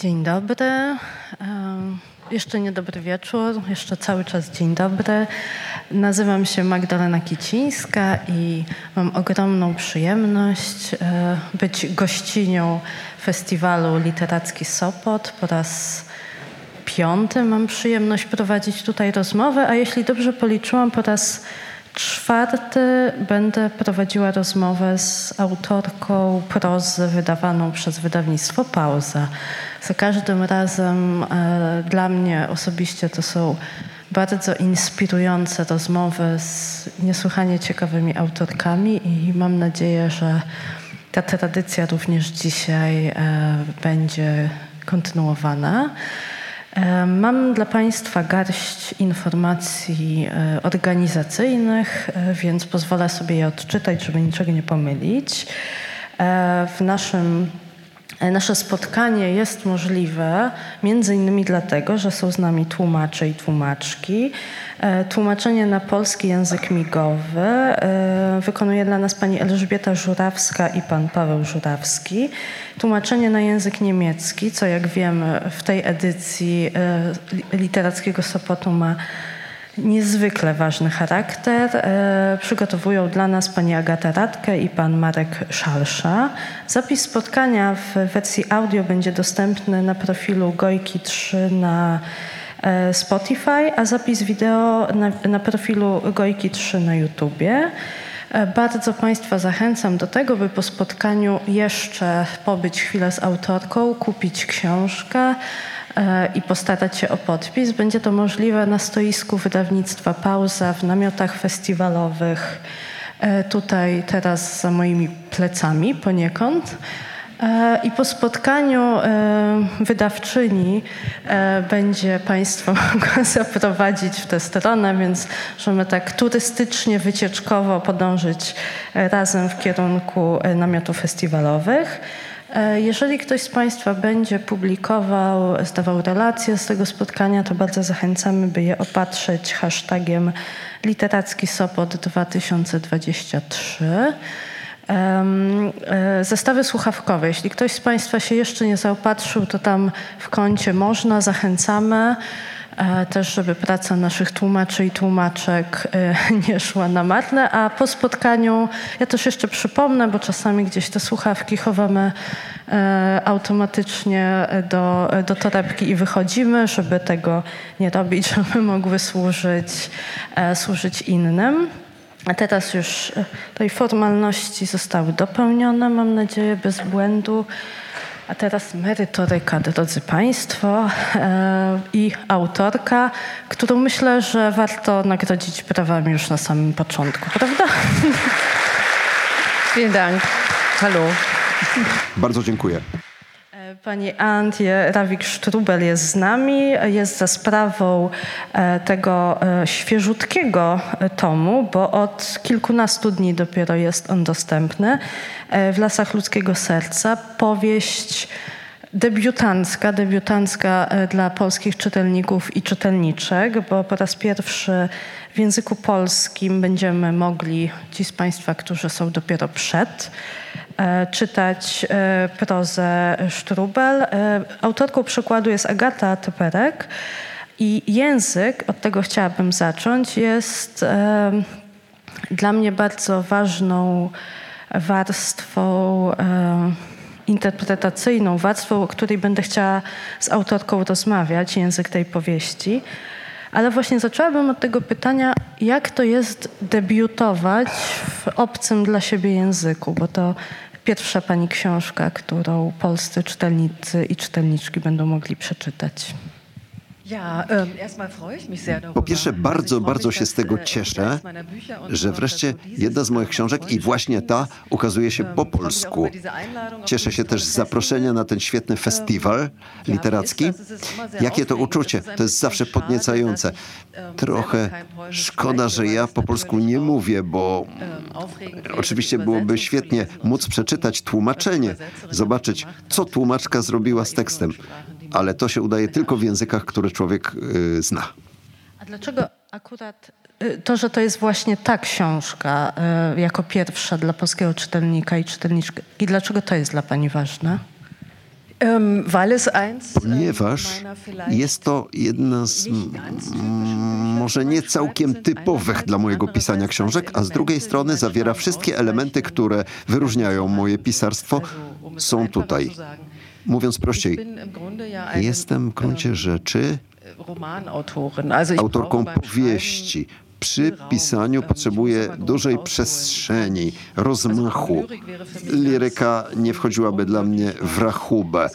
Dzień dobry. Jeszcze nie dobry wieczór, jeszcze cały czas dzień dobry. Nazywam się Magdalena Kicińska i mam ogromną przyjemność e, być gościnią festiwalu Literacki Sopot. Po raz piąty mam przyjemność prowadzić tutaj rozmowę, a jeśli dobrze policzyłam, po raz czwarty będę prowadziła rozmowę z autorką prozy wydawaną przez wydawnictwo Pauza. Za każdym razem e, dla mnie osobiście to są bardzo inspirujące rozmowy z niesłychanie ciekawymi autorkami i mam nadzieję, że ta tradycja również dzisiaj e, będzie kontynuowana. E, mam dla Państwa garść informacji e, organizacyjnych, e, więc pozwolę sobie je odczytać, żeby niczego nie pomylić. W naszym Nasze spotkanie jest możliwe między innymi dlatego, że są z nami tłumacze i tłumaczki. Tłumaczenie na polski język migowy wykonuje dla nas pani Elżbieta Żurawska i pan Paweł Żurawski. Tłumaczenie na język niemiecki, co jak wiemy w tej edycji literackiego Sopotu ma niezwykle ważny charakter. E, przygotowują dla nas pani Agata Radke i pan Marek Szalsza. Zapis spotkania w wersji audio będzie dostępny na profilu Gojki 3 na e, Spotify, a zapis wideo na, na profilu Gojki 3 na YouTubie. E, bardzo Państwa zachęcam do tego, by po spotkaniu jeszcze pobyć chwilę z autorką, kupić książkę, i postarać się o podpis. Będzie to możliwe na stoisku wydawnictwa Pauza w namiotach festiwalowych, e, tutaj teraz za moimi plecami poniekąd. E, I po spotkaniu wydawczyni będzie Państwo mogła zaprowadzić w tę stronę, więc możemy tak turystycznie, wycieczkowo podążyć razem w kierunku namiotów festiwalowych. E, jeżeli ktoś z Państwa będzie publikował, zdawał relacje z tego spotkania, to bardzo zachęcamy, by je opatrzeć hashtagiem Literacki Sopot 2023. E, zestawy słuchawkowe. Jeśli ktoś z Państwa się jeszcze nie zaopatrzył, to tam w kącie można, zachęcamy. E, też żeby praca naszych tłumaczy i tłumaczek e, nie szła na marne, a po spotkaniu, ja też jeszcze przypomnę, bo czasami gdzieś te słuchawki chowamy e, automatycznie do, do torebki i wychodzimy, żeby tego nie robić, żeby mogły służyć, służyć innym. A teraz już tej formalności zostały dopełnione, mam nadzieję, bez błędu. A teraz merytoryka, drodzy Państwo, e, i autorka, którą myślę, że warto nagrodzić prawami już na samym początku, prawda? Vielen Dank. Hallo. Bardzo dziękuję. Pani Antje Rawik-Sztrubel jest z nami, jest za sprawą e, tego e, świeżutkiego tomu, bo od kilkunastu dni dopiero jest on dostępny e, w Lasach Ludzkiego Serca. Powieść debiutancka, debiutancka dla polskich czytelników i czytelniczek, bo po raz pierwszy w języku polskim będziemy mogli, ci z Państwa, którzy są dopiero przed, czytać e, prozę Sztrubel. E, autorką przykładu jest Agata Typerek i język, od tego chciałabym zacząć, jest dla mnie bardzo ważną warstwą interpretacyjną, warstwą, o której będę chciała z autorką rozmawiać, język tej powieści. Ale właśnie zaczęłabym od tego pytania, jak to jest debiutować w obcym dla siebie języku, bo to pierwsza pani książka, którą polscy czytelnicy i czytelniczki będą mogli przeczytać. Po pierwsze, bardzo, bardzo się z tego cieszę, że wreszcie jedna z moich książek i właśnie ta ukazuje się po polsku. Cieszę się też z zaproszenia na ten świetny festiwal literacki. Jakie to uczucie? To jest zawsze podniecające. Trochę szkoda, że ja po polsku nie mówię, bo oczywiście byłoby świetnie móc przeczytać tłumaczenie, zobaczyć, co tłumaczka zrobiła z tekstem ale to się udaje tylko w językach, które człowiek y, zna. A dlaczego akurat y, to, że to jest właśnie ta książka y, jako pierwsza dla polskiego czytelnika i czytelniczki, i dlaczego to jest dla Pani ważne? Ponieważ jest to jedna z może nie całkiem typowych dla mojego pisania książek, a z drugiej strony zawiera wszystkie elementy, które wyróżniają moje pisarstwo, są tutaj. Mówiąc prościej, jestem w gruncie rzeczy autorką powieści, przy pisaniu potrzebuje dużej przestrzeni, rozmachu. Liryka nie wchodziłaby dla mnie w rachubę,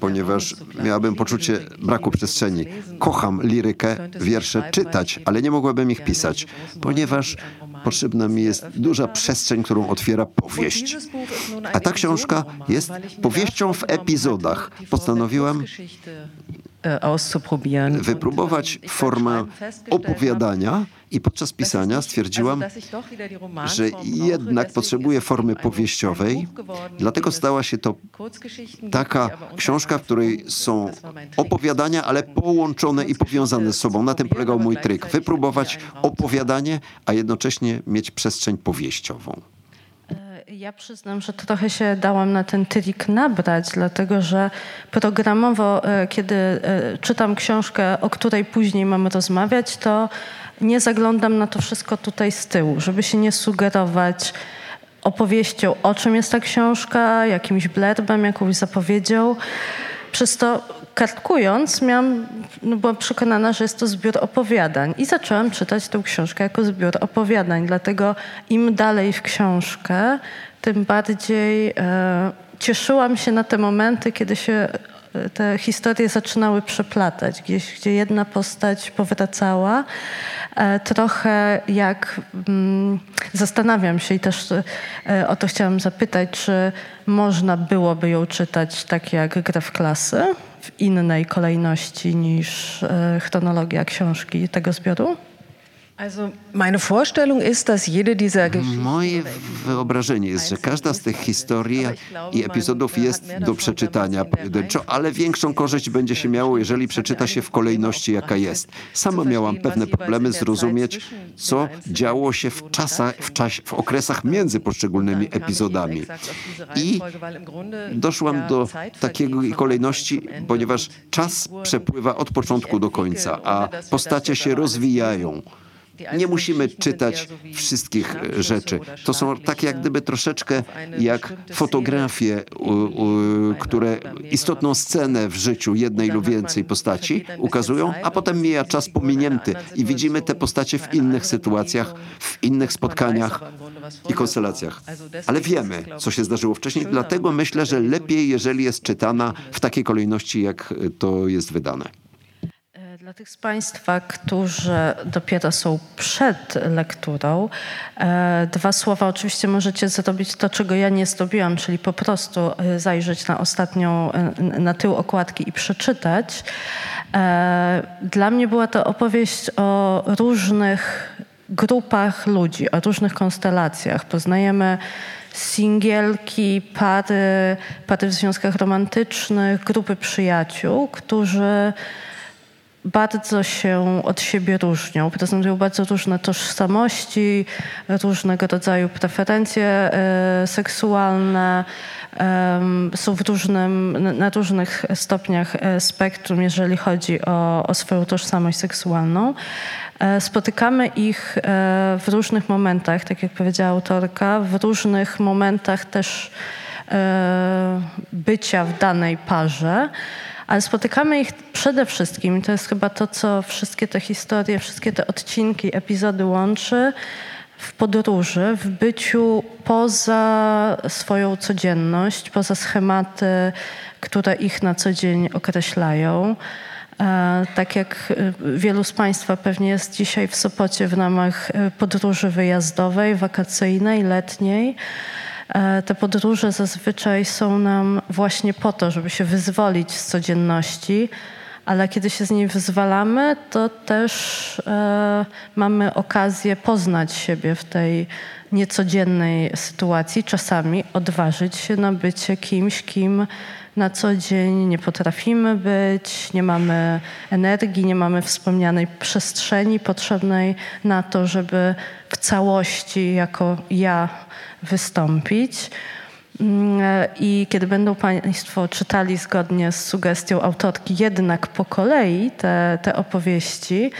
ponieważ miałabym poczucie braku przestrzeni. Kocham lirykę, wiersze czytać, ale nie mogłabym ich pisać, ponieważ potrzebna mi jest duża przestrzeń, którą otwiera powieść. A ta książka jest powieścią w epizodach. Postanowiłam wypróbować formę opowiadania i podczas pisania stwierdziłam, że jednak potrzebuję formy powieściowej, dlatego stała się to taka książka, w której są opowiadania, ale połączone i powiązane z sobą. Na tym polegał mój tryk. Wypróbować opowiadanie, a jednocześnie mieć przestrzeń powieściową. Ja przyznam, że trochę się dałam na ten trik nabrać, dlatego że programowo, e, kiedy e, czytam książkę, o której później mamy rozmawiać, to nie zaglądam na to wszystko tutaj z tyłu, żeby się nie sugerować opowieścią, o czym jest ta książka, jakimś blurbem, jakąś zapowiedzią. Przez to kartkując miałam, no byłam przekonana, że jest to zbiór opowiadań i zaczęłam czytać tę książkę jako zbiór opowiadań. Dlatego im dalej w książkę, tym bardziej e, cieszyłam się na te momenty, kiedy się te historie zaczynały przeplatać, gdzieś, gdzie jedna postać powracała. E, trochę jak mm, zastanawiam się i też e, o to chciałam zapytać, czy można byłoby ją czytać tak jak grę w klasy, w innej kolejności niż e, chronologia książki tego zbioru? Moje wyobrażenie jest, że każda z tych historii i epizodów jest do przeczytania pojedynczo, ale większą korzyść będzie się miało, jeżeli przeczyta się w kolejności, jaka jest. Sama miałam pewne problemy zrozumieć, co działo się w czasach, w, czasie, w okresach między poszczególnymi epizodami. I doszłam do takiej kolejności, ponieważ czas przepływa od początku do końca, a postacie się rozwijają. Nie musimy czytać wszystkich rzeczy. To są tak jak gdyby troszeczkę jak fotografie, które istotną scenę w życiu jednej lub więcej postaci ukazują, a potem mija czas pominięty i widzimy te postacie w innych sytuacjach, w innych spotkaniach i konstelacjach. Ale wiemy, co się zdarzyło wcześniej, dlatego myślę, że lepiej, jeżeli jest czytana w takiej kolejności, jak to jest wydane. Dla tych z Państwa, którzy dopiero są przed lekturą, e, dwa słowa. Oczywiście możecie zrobić to, czego ja nie zrobiłam, czyli po prostu e, zajrzeć na ostatnią, e, na tył okładki i przeczytać. Dla mnie była to opowieść o różnych grupach ludzi, o różnych konstelacjach. Poznajemy singielki, pary, pary w związkach romantycznych, grupy przyjaciół, którzy bardzo się od siebie różnią. Prezentują bardzo różne tożsamości, różnego rodzaju preferencje e, seksualne, są w różnym, na różnych stopniach e, spektrum, jeżeli chodzi o, o swoją tożsamość seksualną. E, spotykamy ich w różnych momentach, tak jak powiedziała autorka, w różnych momentach też bycia w danej parze ale spotykamy ich przede wszystkim, to jest chyba to, co wszystkie te historie, wszystkie te odcinki, epizody łączy, w podróży, w byciu poza swoją codzienność, poza schematy, które ich na co dzień określają. E, tak jak e, wielu z Państwa pewnie jest dzisiaj w Sopocie w ramach e, podróży wyjazdowej, wakacyjnej, letniej. E, te podróże zazwyczaj są nam właśnie po to, żeby się wyzwolić z codzienności, ale kiedy się z niej wyzwalamy, to też e, mamy okazję poznać siebie w tej niecodziennej sytuacji, czasami odważyć się na bycie kimś, kim na co dzień nie potrafimy być, nie mamy energii, nie mamy wspomnianej przestrzeni potrzebnej na to, żeby w całości jako ja wystąpić. Mm, I kiedy będą Państwo czytali zgodnie z sugestią autorki jednak po kolei te, te opowieści,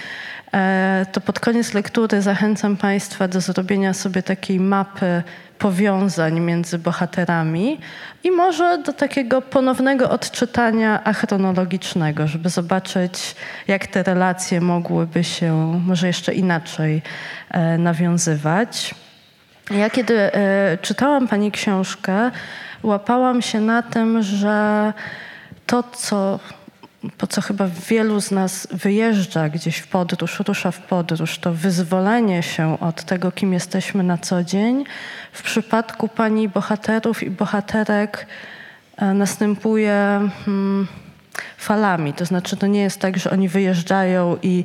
e, to pod koniec lektury zachęcam Państwa do zrobienia sobie takiej mapy powiązań między bohaterami i może do takiego ponownego odczytania achronologicznego, żeby zobaczyć, jak te relacje mogłyby się może jeszcze inaczej e, nawiązywać. Ja kiedy e, czytałam Pani książkę, łapałam się na tym, że to, co, po co chyba wielu z nas wyjeżdża gdzieś w podróż, rusza w podróż, to wyzwolenie się od tego, kim jesteśmy na co dzień, w przypadku Pani bohaterów i bohaterek e, następuje hmm, falami. To znaczy, to nie jest tak, że oni wyjeżdżają i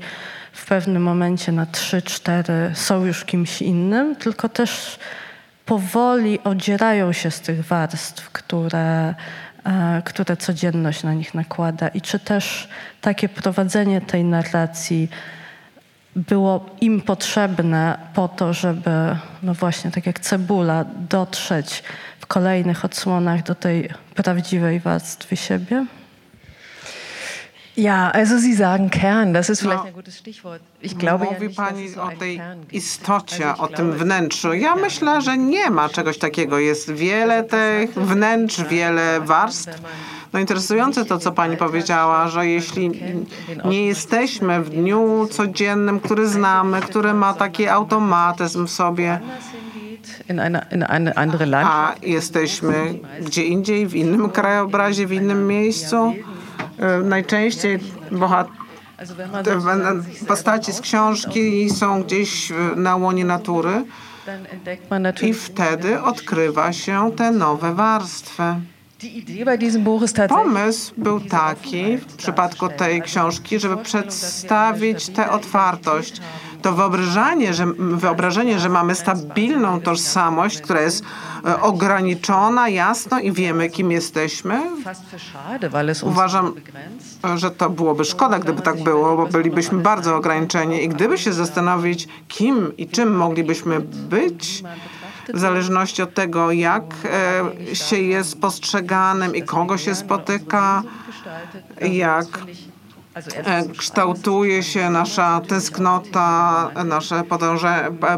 w pewnym momencie na trzy, cztery są już kimś innym, tylko też powoli odzierają się z tych warstw, które, które codzienność na nich nakłada. I czy też takie prowadzenie tej narracji było im potrzebne po to, żeby, no właśnie, tak jak cebula, dotrzeć w kolejnych odsłonach do tej prawdziwej warstwy siebie? Ja, also Sie sagen Kern, das ist vielleicht no, ein gutes Stichwort. Ich glaube Mówi ja nicht, Pani o tej istocie, o tym wnętrzu. Ja myślę, że nie ma czegoś takiego. Jest wiele tych wnętrz, wiele warstw. No interesujące to, co Pani powiedziała, że jeśli nie jesteśmy w dniu codziennym, który znamy, który ma taki automatyzm w sobie, a jesteśmy gdzie indziej, w innym krajobrazie, w innym miejscu, najczęściej postaci z książki są gdzieś na łonie natury i wtedy odkrywa się te nowe warstwy. Pomysł był taki w przypadku tej książki, żeby przedstawić tę otwartość, to wyobrażenie, że, wyobrażenie, że mamy stabilną tożsamość, która jest e, ograniczona, jasno i wiemy, kim jesteśmy. Uważam, że to byłoby szkoda, gdyby tak było, bo bylibyśmy bardzo ograniczeni i gdyby się zastanowić, kim i czym moglibyśmy być, w zależności od tego, jak e, się jest postrzeganym i kogo się spotyka, jak kształtuje się nasza tęsknota, nasze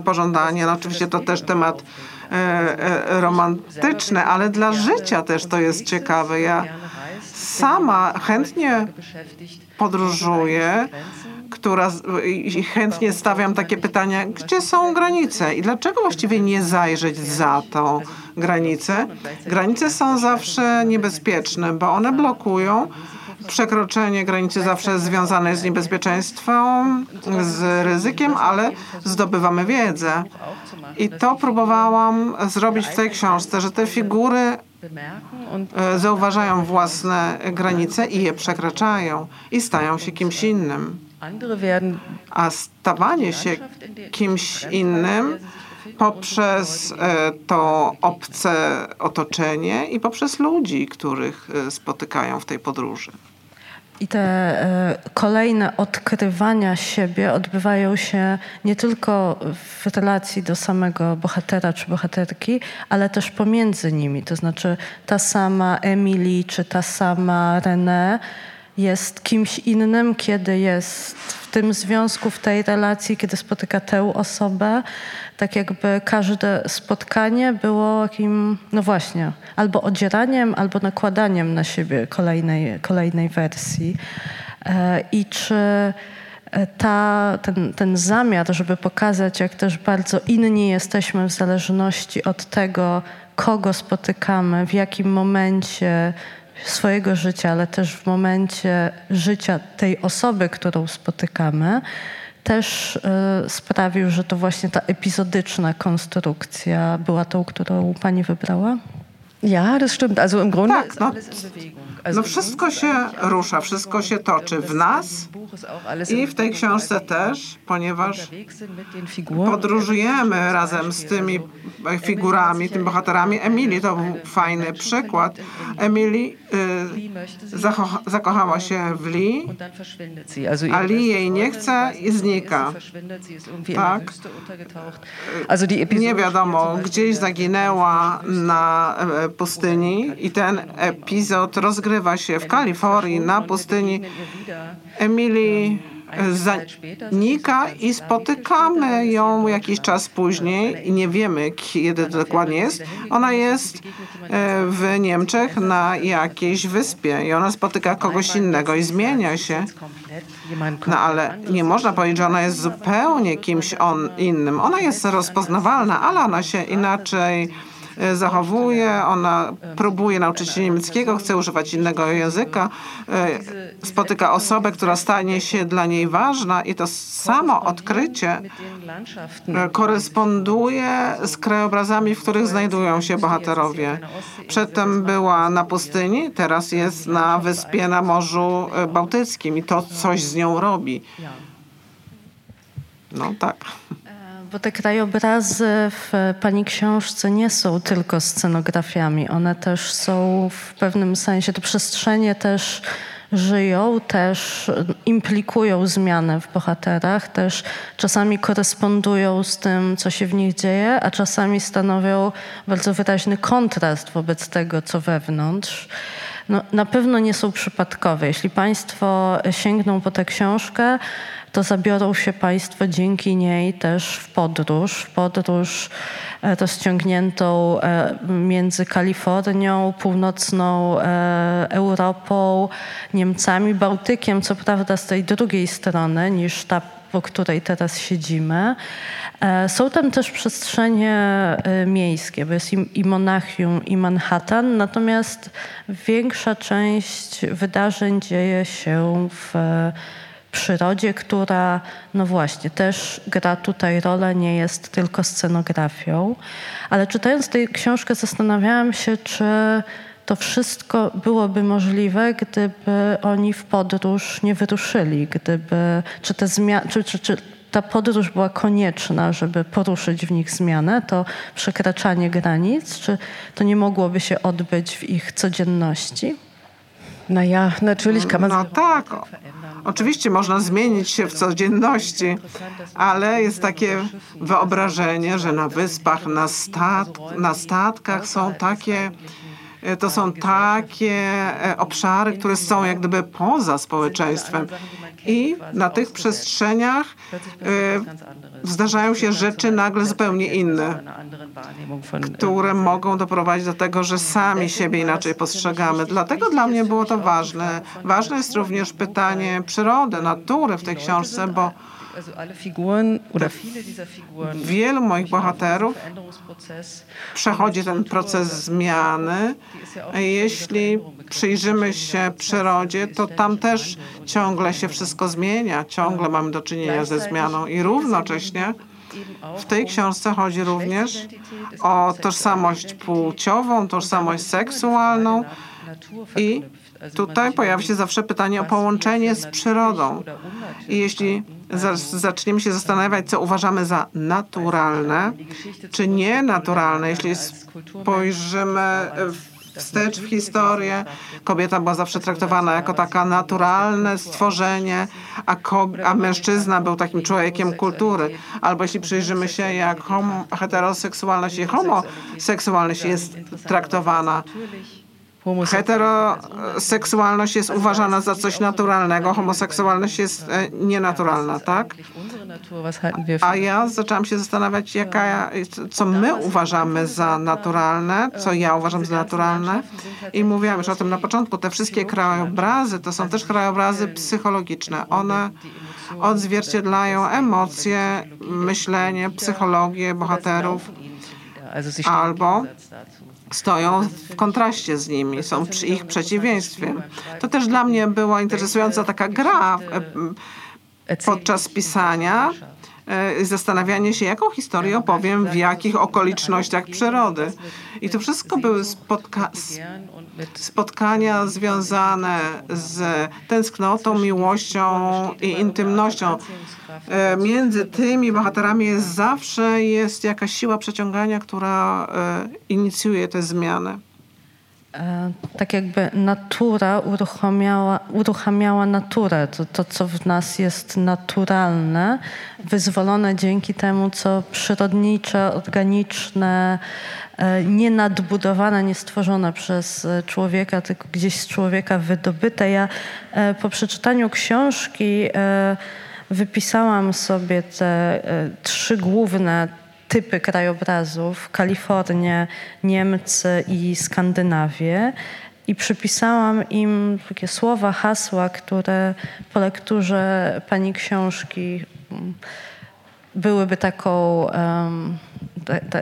pożądanie. No oczywiście to też temat e, romantyczny, ale dla życia też to jest ciekawe. Ja sama chętnie podróżuję która i chętnie stawiam takie pytania, gdzie są granice i dlaczego właściwie nie zajrzeć za tą granicę? Granice są zawsze niebezpieczne, bo one blokują przekroczenie granicy zawsze związane jest z niebezpieczeństwem, z ryzykiem, ale zdobywamy wiedzę. I to próbowałam zrobić w tej książce, że te figury e, zauważają własne granice i je przekraczają i stają się kimś innym. A stawanie się kimś innym poprzez e, to obce otoczenie i poprzez ludzi, których e, spotykają w tej podróży. I te e, kolejne odkrywania siebie odbywają się nie tylko w relacji do samego bohatera czy bohaterki, ale też pomiędzy nimi. To znaczy ta sama Emily czy ta sama René jest kimś innym, kiedy jest w tym związku, w tej relacji, kiedy spotyka tę osobę. Tak jakby każde spotkanie było jakim, no właśnie, albo odzieraniem, albo nakładaniem na siebie kolejnej, kolejnej wersji. E, I czy e, ta, ten, ten zamiar, żeby pokazać, jak też bardzo inni jesteśmy w zależności od tego, kogo spotykamy, w jakim momencie, swojego życia, ale też w momencie życia tej osoby, którą spotykamy, też y, sprawił, że to właśnie ta epizodyczna konstrukcja była tą, którą pani wybrała? Ja, das stimmt. Also im Grunde tak, no, no wszystko się rusza, wszystko się toczy w nas i w tej książce też, ponieważ podróżujemy razem z tymi figurami, tymi bohaterami. Emily to był fajny przykład. Emily y, zakochała się w Lee, a Lee jej nie chce i znika. Tak. Nie wiadomo, gdzieś zaginęła na pustyni i ten epizod rozgrywa się w Kalifornii na pustyni. Emily zanika i spotykamy ją jakiś czas później i nie wiemy, kiedy dokładnie jest. Ona jest e, w Niemczech na jakiejś wyspie i ona spotyka kogoś innego i zmienia się. No ale nie można powiedzieć, że ona jest zupełnie kimś on innym. Ona jest rozpoznawalna, ale ona się inaczej zachowuje, ona próbuje nauczyć się niemieckiego, chce używać innego języka, e, spotyka osobę, która stanie się dla niej ważna i to samo odkrycie e, koresponduje z krajobrazami, w których znajdują się bohaterowie. Przedtem była na pustyni, teraz jest na wyspie na Morzu Bałtyckim i to coś z nią robi. No tak. Bo te krajobrazy w Pani książce nie są tylko scenografiami. One też są w pewnym sensie, te przestrzenie też żyją, też implikują zmianę w bohaterach, też czasami korespondują z tym, co się w nich dzieje, a czasami stanowią bardzo wyraźny kontrast wobec tego, co wewnątrz. No, na pewno nie są przypadkowe. Jeśli Państwo sięgną po tę książkę, to zabiorą się Państwo dzięki niej też w podróż, w podróż e, rozciągniętą e, między Kalifornią, północną e, Europą, Niemcami, Bałtykiem, co prawda z tej drugiej strony niż ta, po której teraz siedzimy. Są tam też przestrzenie miejskie, bo jest i Monachium, i Manhattan, natomiast większa część wydarzeń dzieje się w przyrodzie, która, no właśnie, też gra tutaj rolę, nie jest tylko scenografią. Ale czytając tę książkę zastanawiałam się, czy to wszystko byłoby możliwe, gdyby oni w podróż nie wyruszyli, gdyby, czy, te zmiany, czy, czy, czy ta podróż była konieczna, żeby poruszyć w nich zmianę, to przekraczanie granic, czy to nie mogłoby się odbyć w ich codzienności? Naja, natürlich kann man No tak, oczywiście można zmienić się w codzienności, ale jest takie wyobrażenie, że na wyspach, na, stat na statkach są takie to są takie e, obszary, które są jak gdyby poza społeczeństwem. I na tych przestrzeniach e, zdarzają się rzeczy nagle zupełnie inne, które mogą doprowadzić do tego, że sami siebie inaczej postrzegamy. Dlatego dla mnie było to ważne. Ważne jest również pytanie przyrody, natury w tej książce, bo Wielu moich bohaterów przechodzi ten proces zmiany. Jeśli przyjrzymy się przyrodzie, to tam też ciągle się wszystko zmienia, ciągle mamy do czynienia ze zmianą i równocześnie w tej książce chodzi również o tożsamość płciową, tożsamość seksualną i Tutaj pojawia się zawsze pytanie o połączenie z przyrodą. I jeśli zaczniemy się zastanawiać, co uważamy za naturalne, czy nienaturalne, jeśli spojrzymy wstecz w historię, kobieta była zawsze traktowana jako taka naturalne stworzenie, a, a mężczyzna był takim człowiekiem kultury. Albo jeśli przyjrzymy się, jak heteroseksualność i homoseksualność jest traktowana Heteroseksualność jest uważana za coś naturalnego, homoseksualność jest e, nienaturalna, tak? A ja zaczęłam się zastanawiać, jaka, co my uważamy za naturalne, co ja uważam za naturalne. I mówiłam już o tym na początku, te wszystkie krajobrazy to są też krajobrazy psychologiczne. One odzwierciedlają emocje, myślenie, psychologię bohaterów albo stoją w kontraście z nimi, są ich przeciwieństwie. To też dla mnie była interesująca taka gra e, podczas pisania e, zastanawianie się, jaką historię opowiem, w jakich okolicznościach przyrody. I to wszystko były spotka spotkania związane z tęsknotą, miłością i intymnością. E, między tymi bohaterami jest zawsze jest jakaś siła przeciągania, która e, inicjuje tę zmianę. E, tak jakby natura uruchamiała, uruchamiała naturę. To, to, co w nas jest naturalne, wyzwolone dzięki temu, co przyrodnicze, organiczne, nie nadbudowane, nie stworzone przez e, człowieka, tylko gdzieś z człowieka wydobyte. Ja po przeczytaniu książki wypisałam sobie te trzy główne typy krajobrazów Kalifornię, Niemcy i Skandynawię. I przypisałam im takie słowa, hasła, które po lekturze pani książki mm, byłyby taką um,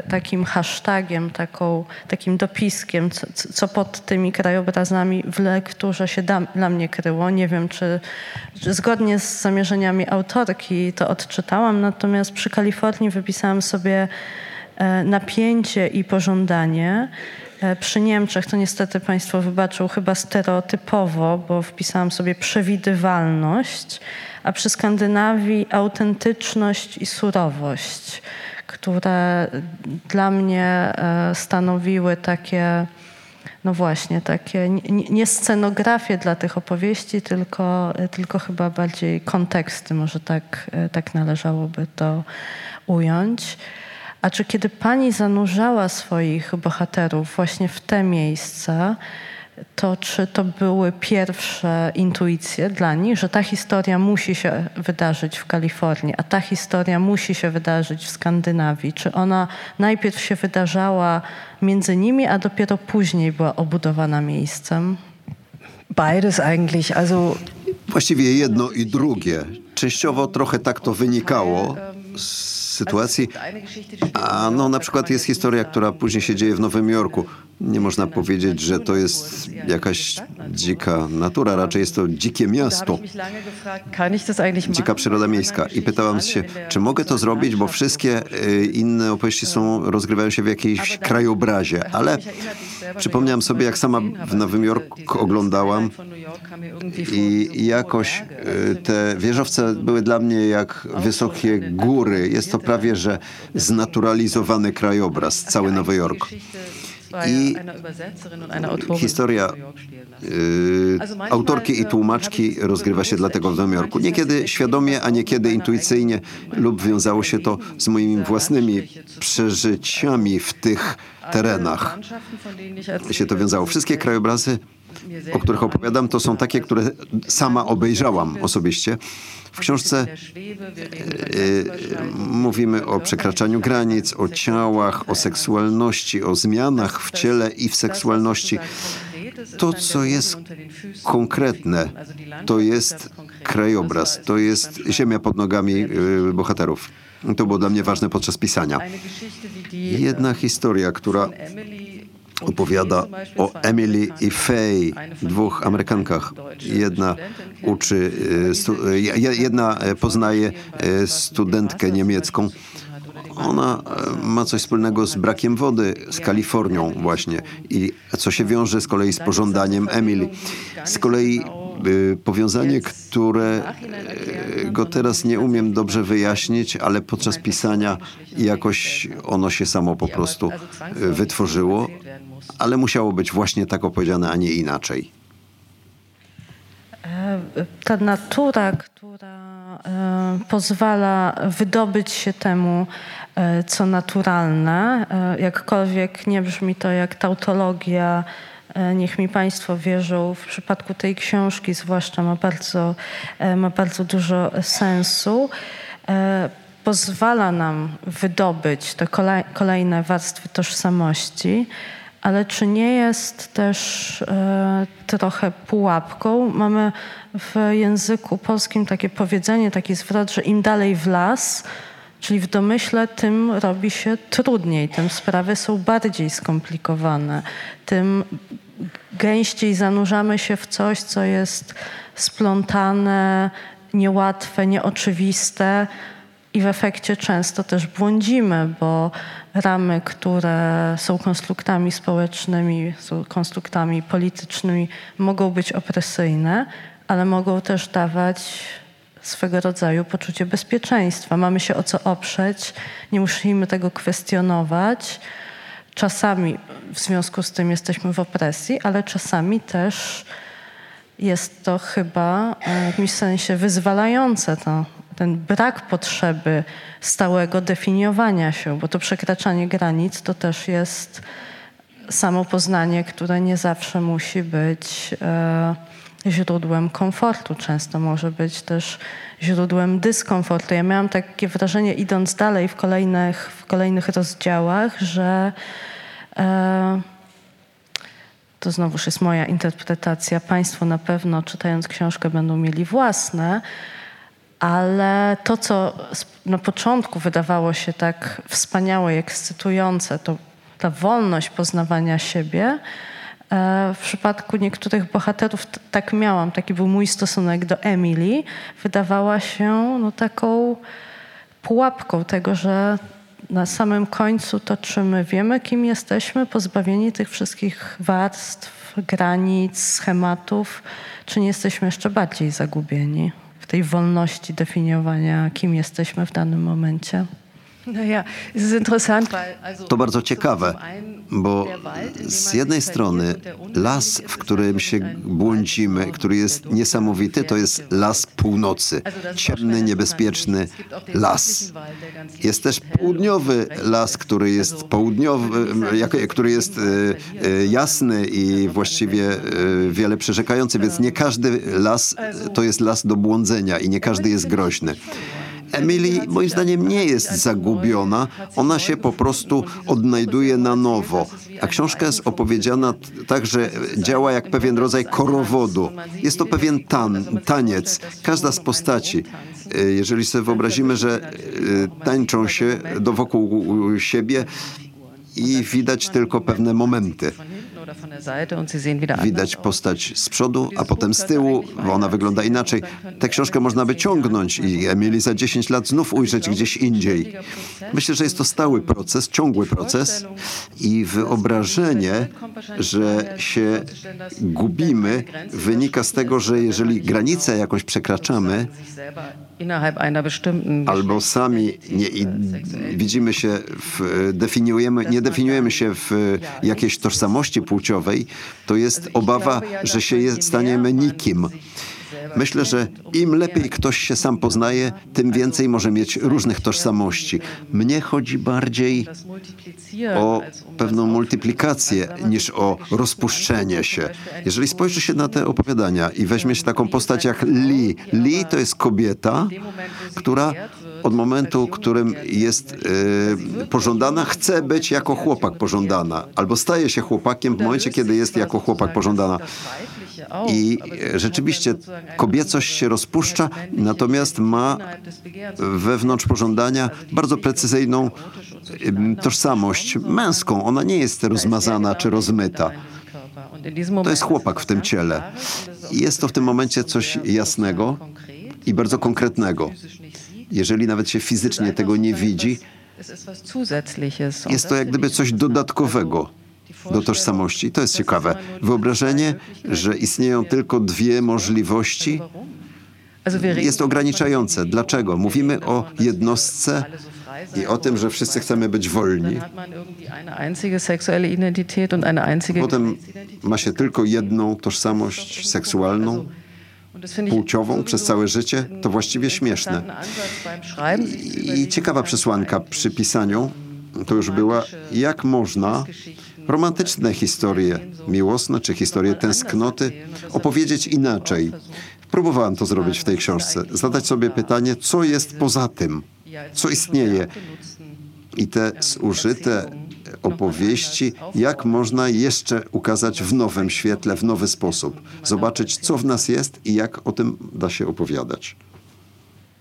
takim hashtagiem, taką, takim dopiskiem, co, co, pod tymi krajobrazami w lekturze się da, dla mnie kryło. Nie wiem, czy, czy, zgodnie z zamierzeniami autorki to odczytałam, natomiast przy Kalifornii wypisałam sobie e, napięcie i pożądanie. E, przy Niemczech to niestety Państwo wybaczą chyba stereotypowo, bo wpisałam sobie przewidywalność, a przy Skandynawii autentyczność i surowość które dla mnie e, stanowiły takie, no właśnie, takie nie scenografie dla tych opowieści, tylko, tylko chyba bardziej konteksty, może tak, e, tak należałoby to ująć. A czy kiedy pani zanurzała swoich bohaterów właśnie w te miejsca, to czy to były pierwsze intuicje dla nich, że ta historia musi się wydarzyć w Kalifornii, a ta historia musi się wydarzyć w Skandynawii? Czy ona najpierw się wydarzała między nimi, a dopiero później była obudowana miejscem? Beides eigentlich, also Właściwie jedno i drugie. Częściowo trochę tak to wynikało sytuacji. A no na przykład jest historia, która później się dzieje w Nowym Jorku. Nie można powiedzieć, że to jest jakaś dzika natura, raczej jest to dzikie miasto, dzika przyroda miejska. I pytałam się, czy mogę to zrobić, bo wszystkie y, inne opowieści są, rozgrywają się w jakiejś krajobrazie. Ale przypomniałam sobie, jak sama w Nowym Jorku oglądałam i jakoś y, te wieżowce były dla mnie jak wysokie góry. Jest to prawie, że znaturalizowany krajobraz, cały Nowy Jork. I historia y, autorki i tłumaczki rozgrywa się dlatego w Nowym Jorku. Niekiedy świadomie, a niekiedy intuicyjnie lub wiązało się to z moimi własnymi przeżyciami w tych terenach. Się to wiązało. Wszystkie krajobrazy, o których opowiadam, to są takie, które sama obejrzałam osobiście. W książce e, e, mówimy o przekraczaniu granic, o ciałach, o seksualności, o zmianach w ciele i w seksualności. To, co jest konkretne, to jest krajobraz, to jest ziemia pod nogami e, bohaterów. To było dla mnie ważne podczas pisania. Jedna historia, która opowiada o Emily i Faye, dwóch Amerykankach. Jedna uczy, e, jedna poznaje e, studentkę niemiecką. Ona e, ma coś wspólnego z brakiem wody, z Kalifornią właśnie i co się wiąże z kolei z pożądaniem Emily. Z kolei powiązanie, które go teraz nie umiem dobrze wyjaśnić, ale podczas pisania jakoś ono się samo po prostu wytworzyło ale musiało być właśnie tak opowiedziane, a nie inaczej. E, ta natura, która e, pozwala wydobyć się temu, e, co naturalne, jakkolwiek nie brzmi to jak tautologia, niech mi Państwo wierzą, w przypadku tej książki zwłaszcza ma bardzo, ma bardzo dużo sensu pozwala nam wydobyć te kolejne warstwy tożsamości, ale czy nie jest też e, trochę pułapką? Mamy w języku polskim takie powiedzenie, taki zwrot, że im dalej w las, czyli w domyśle, tym robi się trudniej, tym sprawy są bardziej skomplikowane, tym gęściej zanurzamy się w coś, co jest splątane, niełatwe, nieoczywiste i w efekcie często też błądzimy, bo ramy, które są konstruktami społecznymi, są konstruktami politycznymi, mogą być opresyjne, ale mogą też dawać swego rodzaju poczucie bezpieczeństwa. Mamy się o co oprzeć, nie musimy tego kwestionować. czasami w związku z tym jesteśmy w opresji, ale czasami też jest to chyba w jakimś sensie wyzwalające to, ten brak potrzeby stałego definiowania się, bo to przekraczanie granic to też jest samo poznanie, które nie zawsze musi być e, źródłem komfortu, często może być też źródłem dyskomfortu. Ja miałam takie wrażenie, idąc dalej w kolejnych, w kolejnych rozdziałach, że e, to znowuż jest moja interpretacja. Państwo na pewno, czytając książkę, będą mieli własne, ale to, co na początku wydawało się tak wspaniałe i ekscytujące, to ta wolność poznawania siebie, w przypadku niektórych bohaterów tak miałam, taki był mój stosunek do Emily, wydawała się no, taką pułapką tego, że na samym końcu to, czy my wiemy, kim jesteśmy, pozbawieni tych wszystkich warstw, granic, schematów, czy nie jesteśmy jeszcze bardziej zagubieni w tej wolności definiowania, kim jesteśmy w danym momencie. To bardzo ciekawe, bo z jednej strony las, w którym się błądzimy, który jest niesamowity, to jest las północy. Ciemny, niebezpieczny las. Jest też południowy las, który jest południowy, który jest e, e, jasny i właściwie e, wiele przerzekający, więc nie każdy las to jest las do błądzenia i nie każdy jest groźny. Emily moim zdaniem nie jest zagubiona, ona się po prostu odnajduje na nowo. A książka jest opowiedziana tak, że działa jak pewien rodzaj korowodu. Jest to pewien tan, taniec. Każda z postaci, e, jeżeli sobie wyobrazimy, że e, tańczą się do wokół siebie i widać tylko pewne momenty. Widać postać z przodu, a potem z tyłu, bo ona wygląda inaczej. Tę książkę można by ciągnąć i Emily za 10 lat znów ujrzeć gdzieś indziej. Myślę, że jest to stały proces, ciągły proces i wyobrażenie, że się gubimy, wynika z tego, że jeżeli granicę jakoś przekraczamy, albo sami nie, widzimy się, w, definiujemy, nie definiujemy się w jakiejś tożsamości płciowej, to jest obawa, że się staniemy nikim. Myślę, że im lepiej ktoś się sam poznaje, tym więcej może mieć różnych tożsamości. Mnie chodzi bardziej o pewną multiplikację niż o rozpuszczenie się. Jeżeli spojrzy się na te opowiadania i weźmie się taką postać jak Lee. Lee to jest kobieta, która od momentu, którym jest y, pożądana, chce być jako chłopak pożądana, albo staje się chłopakiem w momencie, kiedy jest jako chłopak pożądana. I rzeczywiście kobiecość się rozpuszcza, natomiast ma wewnątrz pożądania bardzo precyzyjną tożsamość męską. Ona nie jest rozmazana czy rozmyta. To jest chłopak w tym ciele. Jest to w tym momencie coś jasnego i bardzo konkretnego. Jeżeli nawet się fizycznie tego nie widzi, jest to jak gdyby coś dodatkowego do tożsamości. To jest ciekawe. Wyobrażenie, że istnieją tylko dwie możliwości, jest ograniczające. Dlaczego? Mówimy o jednostce i o tym, że wszyscy chcemy być wolni. Potem ma się tylko jedną tożsamość seksualną, płciową przez całe życie, to właściwie śmieszne. I ciekawa przesłanka przy pisaniu to już była, jak można romantyczne historie miłosne czy historie tęsknoty opowiedzieć inaczej. Próbowałem to zrobić w tej książce. Zadać sobie pytanie, co jest poza tym, co istnieje. I te zużyte opowieści, jak można jeszcze ukazać w nowym świetle, w nowy sposób. Zobaczyć, co w nas jest i jak o tym da się opowiadać.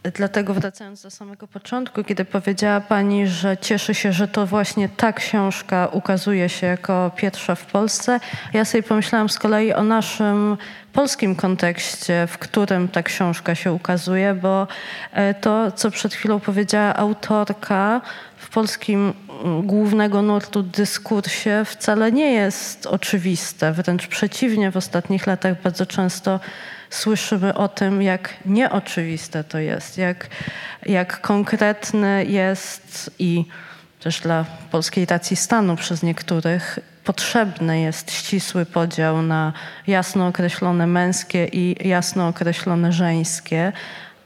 Dlatego wracając do samego początku, kiedy powiedziała Pani, że cieszy się, że to właśnie ta książka ukazuje się jako pierwsza w Polsce, ja sobie pomyślałam z kolei o naszym polskim kontekście, w którym ta książka się ukazuje, bo e, to, co przed chwilą powiedziała autorka, w polskim mm, głównego nurtu dyskursie wcale nie jest oczywiste. Wręcz przeciwnie, w ostatnich latach bardzo często słyszymy o tym, jak nieoczywiste to jest, jak, jak konkretne jest i też dla polskiej racji stanu przez niektórych potrzebny jest ścisły podział na jasno określone męskie i jasno określone żeńskie,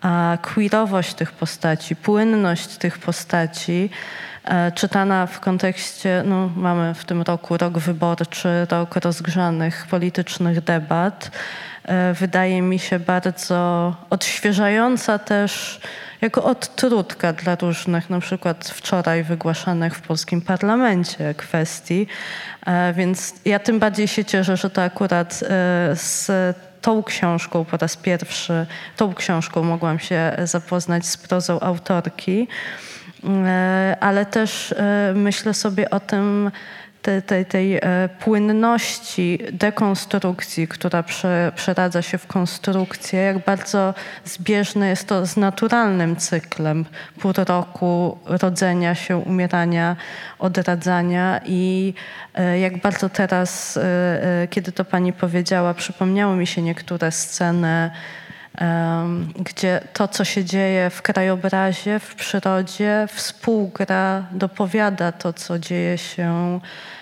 a queerowość tych postaci, płynność tych postaci, e, czytana w kontekście, no mamy w tym roku rok wyborczy, rok rozgrzanych politycznych debat, wydaje mi się bardzo odświeżająca też jako odtrutka dla różnych, na przykład wczoraj wygłaszanych w polskim parlamencie kwestii. E, więc ja tym bardziej się cieszę, że to akurat z tą książką po raz pierwszy, tą książką mogłam się zapoznać z prozą autorki, e, ale też e, myślę sobie o tym, tej, tej, tej e, płynności dekonstrukcji, która prze, przeradza się w konstrukcję, jak bardzo zbieżne jest to z naturalnym cyklem pół roku rodzenia się, umierania, odradzania i e, jak bardzo teraz, e, kiedy to pani powiedziała, przypomniały mi się niektóre sceny, gdzie to, co się dzieje w krajobrazie, w przyrodzie, współgra, dopowiada to, co dzieje się E,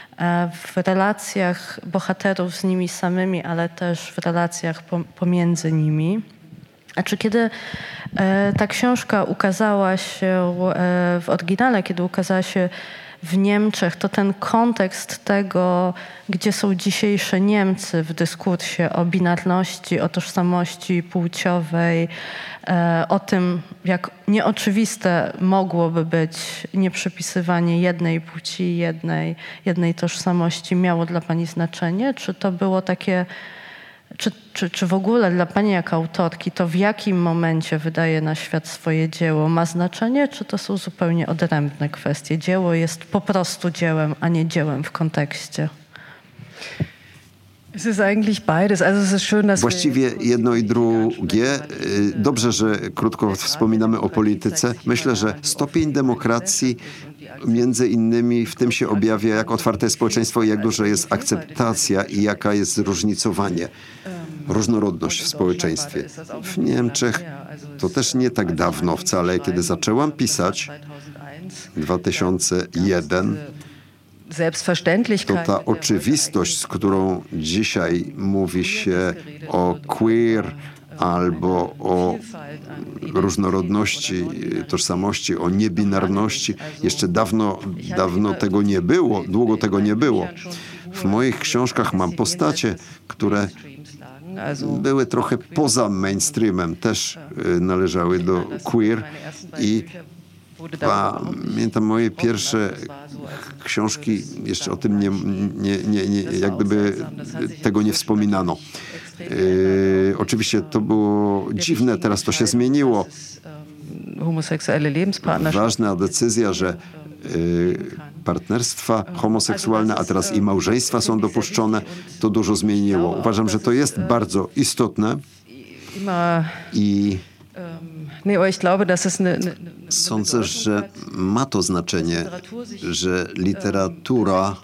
w relacjach bohaterów z nimi samymi, ale też w relacjach pomiędzy nimi. A czy kiedy e, ta książka ukazała się e, w oryginale, kiedy ukazała się w Niemczech, to ten kontekst tego, gdzie są dzisiejsze Niemcy w dyskursie o binarności, o tożsamości płciowej, e, o tym, jak nieoczywiste mogłoby być nieprzypisywanie jednej płci, jednej, jednej tożsamości, miało dla Pani znaczenie? Czy to było takie czy, czy, czy w ogóle dla Pani jako autorki to w jakim momencie wydaje na świat swoje dzieło ma znaczenie, czy to są zupełnie odrębne kwestie? Dzieło jest po prostu dziełem, a nie dziełem w kontekście. Właściwie jedno i drugie. Y, dobrze, że krótko wspominamy o polityce. Myślę, że stopień demokracji między innymi w tym się objawia, jak otwarte jest społeczeństwo i jak duża jest akceptacja i jaka jest zróżnicowanie, różnorodność w społeczeństwie. W Niemczech to też nie tak dawno wcale, kiedy zaczęłam pisać 2001 to ta oczywistość, z którą dzisiaj mówi się o queer albo o różnorodności tożsamości, o niebinarności. Jeszcze dawno, dawno tego nie było, długo tego nie było. W moich książkach mam postacie, które były trochę poza mainstreamem, też y, należały do queer i Pamiętam moje pierwsze książki, jeszcze o tym nie, nie, nie, nie jak gdyby tego nie wspominano. Yy, oczywiście to było dziwne, teraz to się zmieniło. Ważna decyzja, że yy, partnerstwa homoseksualne, a teraz i małżeństwa są dopuszczone, to dużo zmieniło. Uważam, że to jest bardzo istotne i Sądzę, że ma to znaczenie, że literatura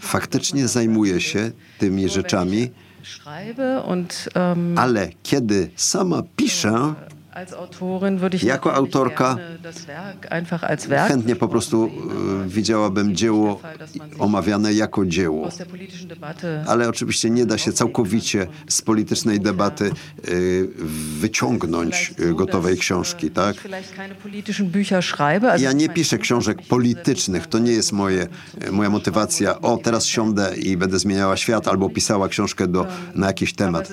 faktycznie zajmuje się tymi rzeczami, ale kiedy sama piszę, jako autorka chętnie po prostu e, widziałabym dzieło omawiane jako dzieło. Ale oczywiście nie da się całkowicie z politycznej debaty e, wyciągnąć e, gotowej książki, tak? Ja nie piszę książek politycznych, to nie jest moje, moja motywacja. O, teraz siądę i będę zmieniała świat albo pisała książkę do, na jakiś temat.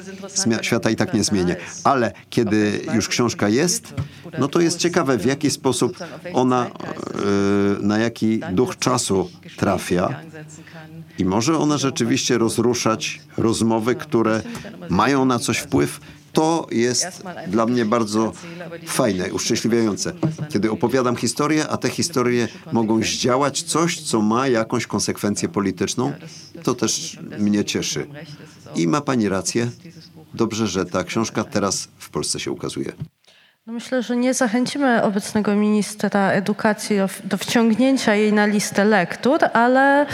Świata i tak nie zmienię. Ale kiedy już książka książka jest, no to jest ciekawe, w jaki sposób ona, e, na jaki duch czasu trafia. I może ona rzeczywiście rozruszać rozmowy, które mają na coś wpływ. To jest dla mnie bardzo fajne, uszczęśliwiające, kiedy opowiadam historię, a te historie mogą zdziałać coś, co ma jakąś konsekwencję polityczną. To też mnie cieszy. I ma pani rację. Dobrze, że ta książka teraz w Polsce się ukazuje. No myślę, że nie zachęcimy obecnego ministra edukacji do, wciągnięcia jej na listę lektur, ale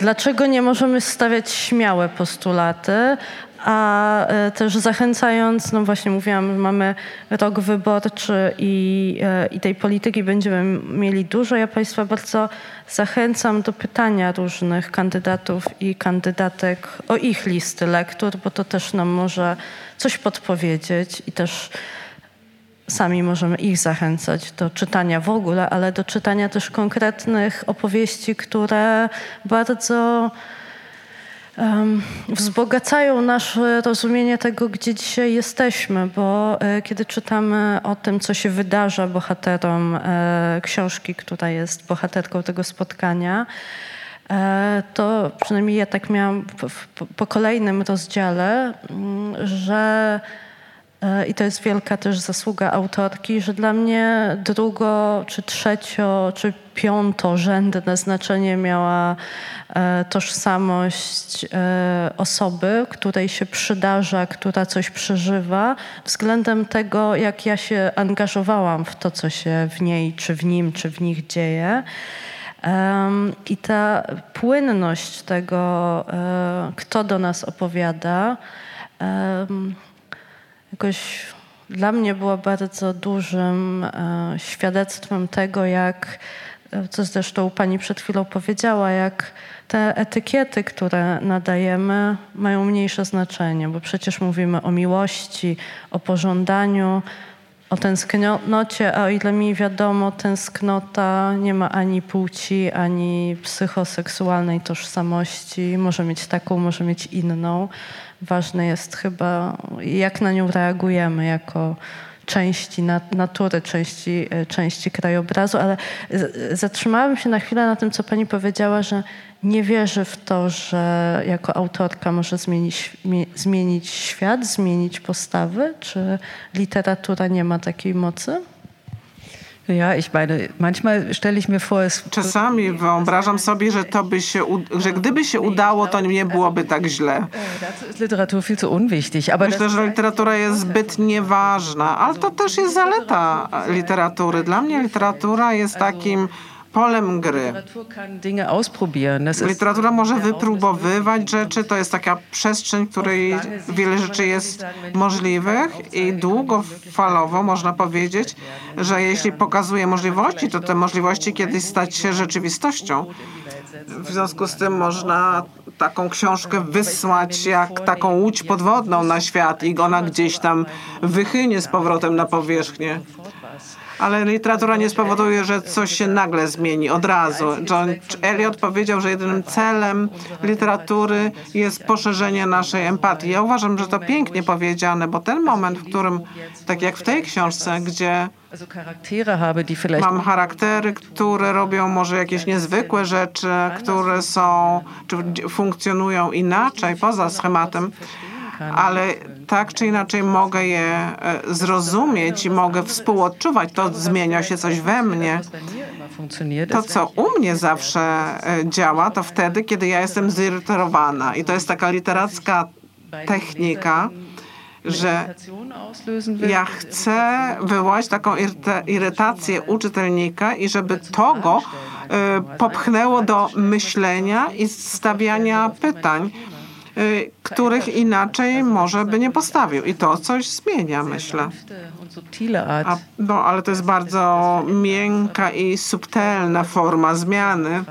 dlaczego nie możemy stawiać śmiałe postulaty, a e, też zachęcając, no właśnie mówiłam, mamy rok wyborczy i, e, i tej polityki będziemy mieli dużo. Ja Państwa bardzo zachęcam do pytania różnych kandydatów i kandydatek o ich listy lektur, bo to też nam może coś podpowiedzieć i też sami możemy ich zachęcać do czytania w ogóle, ale do czytania też konkretnych opowieści, które bardzo um, wzbogacają nasze rozumienie tego, gdzie dzisiaj jesteśmy, bo e, kiedy czytamy o tym, co się wydarza bohaterom e, książki, która jest bohaterką tego spotkania, e, to przynajmniej ja tak miałam po, po kolejnym rozdziale, mm, że I to jest wielka też zasługa autorki, że dla mnie drugo, czy trzecio, czy piątorzędne znaczenie miała e, tożsamość e, osoby, której się przydarza, która coś przeżywa, względem tego, jak ja się angażowałam w to, co się w niej, czy w nim, czy w nich dzieje. I ta płynność tego, kto do nas opowiada, jakoś dla mnie była bardzo dużym e, świadectwem tego, jak, e, co zresztą pani przed chwilą powiedziała, jak te etykiety, które nadajemy, mają mniejsze znaczenie, bo przecież mówimy o miłości, o pożądaniu, o tęsknocie, a o ile mi wiadomo, tęsknota nie ma ani płci, ani psychoseksualnej tożsamości. Może mieć taką, może mieć inną ważne jest chyba, jak na nią reagujemy jako części natury, części, e, części krajobrazu, ale zatrzymałam się na chwilę na tym, co pani powiedziała, że nie wierzy w to, że jako autorka może zmienić, zmienić świat, zmienić postawy, czy literatura nie ma takiej mocy? Ja, ich meine, manchmal stelle ich mir vor, es Czasami wyobrażam sobie, że to by się, że gdyby się udało, to nie byłoby tak źle. Literatur viel zu unwichtig. Aber Myślę, że literatura jest zbyt nieważna, ale to też jest zaleta literatury. Dla mnie literatura jest takim polem gry. Literatura może wypróbowywać rzeczy, to jest taka przestrzeń, w której wiele rzeczy jest możliwych i długofalowo można powiedzieć, że jeśli pokazuje możliwości, to te możliwości kiedyś stać się rzeczywistością. W związku z tym można taką książkę wysłać jak taką łódź podwodną na świat i ona gdzieś tam wychynie z powrotem na powierzchnię ale literatura nie spowoduje, że coś się nagle zmieni od razu. John Eliot powiedział, że jedynym celem literatury jest poszerzenie naszej empatii. Ja uważam, że to pięknie powiedziane, bo ten moment, w którym, tak jak w tej książce, gdzie Mam charaktery, które robią może jakieś niezwykłe rzeczy, które są, czy funkcjonują inaczej, poza schematem ale tak czy inaczej mogę je e, zrozumieć i mogę współodczuwać. To zmienia się coś we mnie. To, co u mnie zawsze e, działa, to wtedy, kiedy ja jestem zirytowana. I to jest taka literacka technika, że ja chcę wywołać taką irytację u czytelnika i żeby to go e, popchnęło do myślenia i stawiania pytań. Y, których inaczej może by nie postawił. I to coś zmienia, myślę. A, no, ale to jest bardzo miękka i subtelna forma zmiany.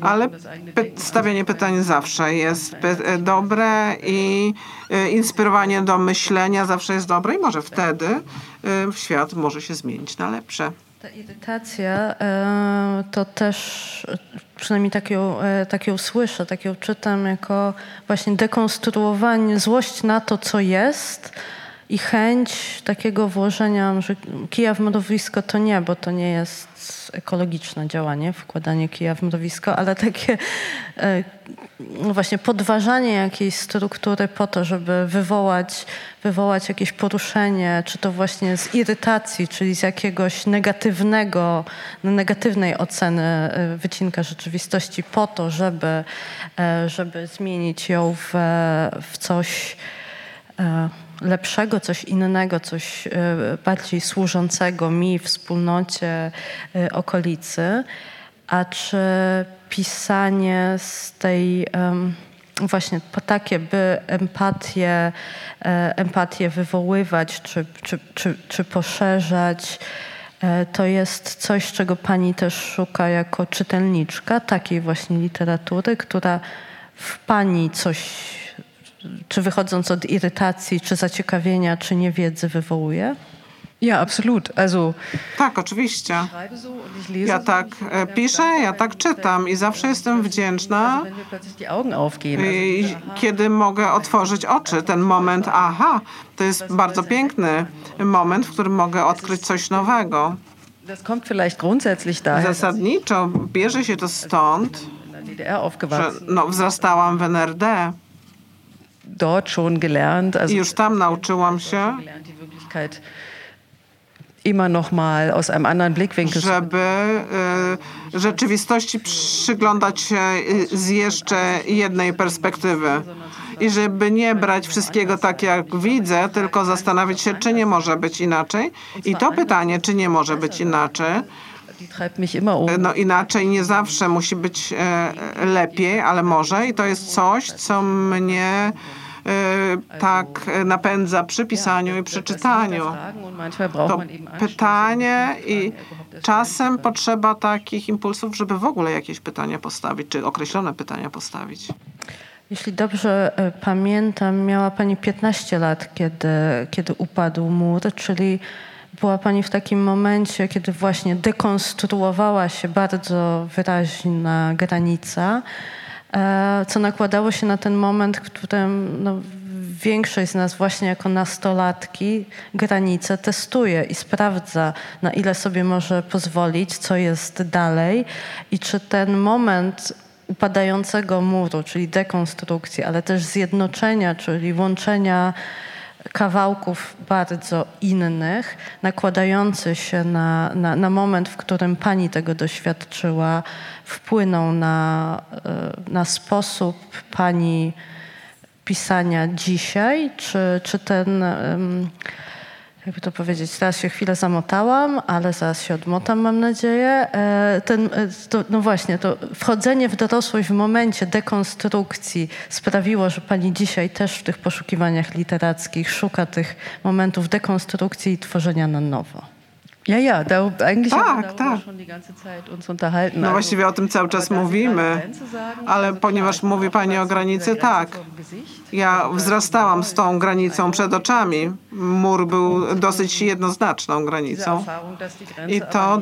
Ale py stawianie pytań zawsze jest py dobre i y, inspirowanie do myślenia zawsze jest dobre i może wtedy y, świat może się zmienić na lepsze. Ta irytacja e, to też, przynajmniej tak ją, e, tak ją słyszę, tak ją czytam jako właśnie dekonstruowanie, złość na to, co jest i chęć takiego włożenia, że kija w mrowisko to nie, bo to nie jest ekologiczne działanie, wkładanie kija w mrowisko, ale takie e, no właśnie podważanie jakiejś struktury po to, żeby wywołać, wywołać jakieś poruszenie, czy to właśnie z irytacji, czyli z jakiegoś negatywnego, negatywnej oceny e, wycinka rzeczywistości po to, żeby, e, żeby zmienić ją w, w coś lepszego, coś innego, coś e, bardziej służącego mi, wspólnocie, e, okolicy, a czy pisanie z tej właśnie po takie, by empatię, e, empatię wywoływać czy, czy, czy, czy poszerzać, to jest coś, czego pani też szuka jako czytelniczka takiej właśnie literatury, która w pani coś, czy wychodząc od irytacji, czy zaciekawienia, czy niewiedzy wywołuje? Ja, absolut. Also, Tak, oczywiście. Ja tak e, piszę, ja tak czytam i zawsze jestem wdzięczna, i kiedy mogę otworzyć oczy. Ten moment, aha, to jest bardzo piękny moment, w którym mogę odkryć coś nowego. Zasadniczo bierze się to stąd, że no, wzrastałam w NRD dort schon gelernt, also i już tam nauczyłam się, gelernt, die Wirklichkeit immer noch mal aus einem anderen Blickwinkel zu żeby y, rzeczywistości przyglądać się y, z jeszcze jednej perspektywy. I żeby nie brać wszystkiego tak, jak widzę, tylko zastanowić się, czy nie może być inaczej. I to pytanie, czy nie może być inaczej, um. no inaczej nie zawsze musi być e, lepiej, ale może. I to jest coś, co mnie tak napędza przy pisaniu i przy czytaniu. Braucht To pytanie i czasem potrzeba takich impulsów, żeby w ogóle jakieś pytania postawić, czy określone pytania postawić. Jeśli dobrze e, pamiętam, miała Pani 15 lat, kiedy, kiedy upadł mur, czyli była Pani w takim momencie, kiedy właśnie dekonstruowała się bardzo wyraźna granica, e, co nakładało się na ten moment, w którym no, większość z nas właśnie jako nastolatki granice testuje i sprawdza, na ile sobie może pozwolić, co jest dalej i czy ten moment upadającego muru, czyli dekonstrukcji, ale też zjednoczenia, czyli łączenia kawałków bardzo innych, nakładający się na, na, na moment, w którym pani tego doświadczyła, wpłynął na, e, na sposób pani pisania dzisiaj, czy, czy ten, em, jakby to powiedzieć, teraz się chwilę zamotałam, ale zaraz się odmotam, mam nadzieję. E, Ten, e, to, no właśnie, to wchodzenie w dorosłość w momencie dekonstrukcji sprawiło, że pani dzisiaj też w tych poszukiwaniach literackich szuka tych momentów dekonstrukcji i tworzenia na nowo. Ja, ja, da, eigentlich Tak, haben wir tak. schon die ganze Zeit uns unterhalten. No właściwie o tym cały czas mówimy, ale ponieważ mówi Pani o granicy, tak. Ja wzrastałam z tą granicą przed oczami. Mur był dosyć jednoznaczną granicą. I to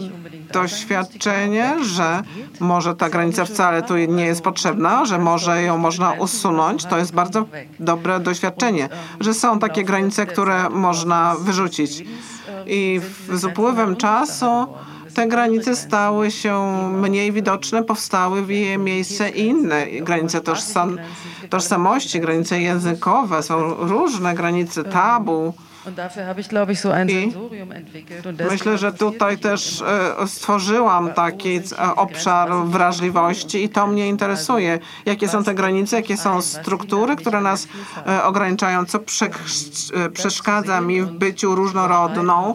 doświadczenie, że może ta granica wcale tu nie jest potrzebna, że może ją można usunąć, to jest bardzo dobre doświadczenie, że są takie granice, które można wyrzucić. I z upływem czasu te granice stały się mniej widoczne, powstały w jej miejsce inne granice tożsam, tożsamości, granice językowe, są różne granice tabu. I Myślę, że tutaj też e, stworzyłam taki e, obszar wrażliwości i to mnie interesuje. Jakie są te granice, jakie są struktury, które nas e, ograniczają, co prze, przeszkadza mi w byciu różnorodną.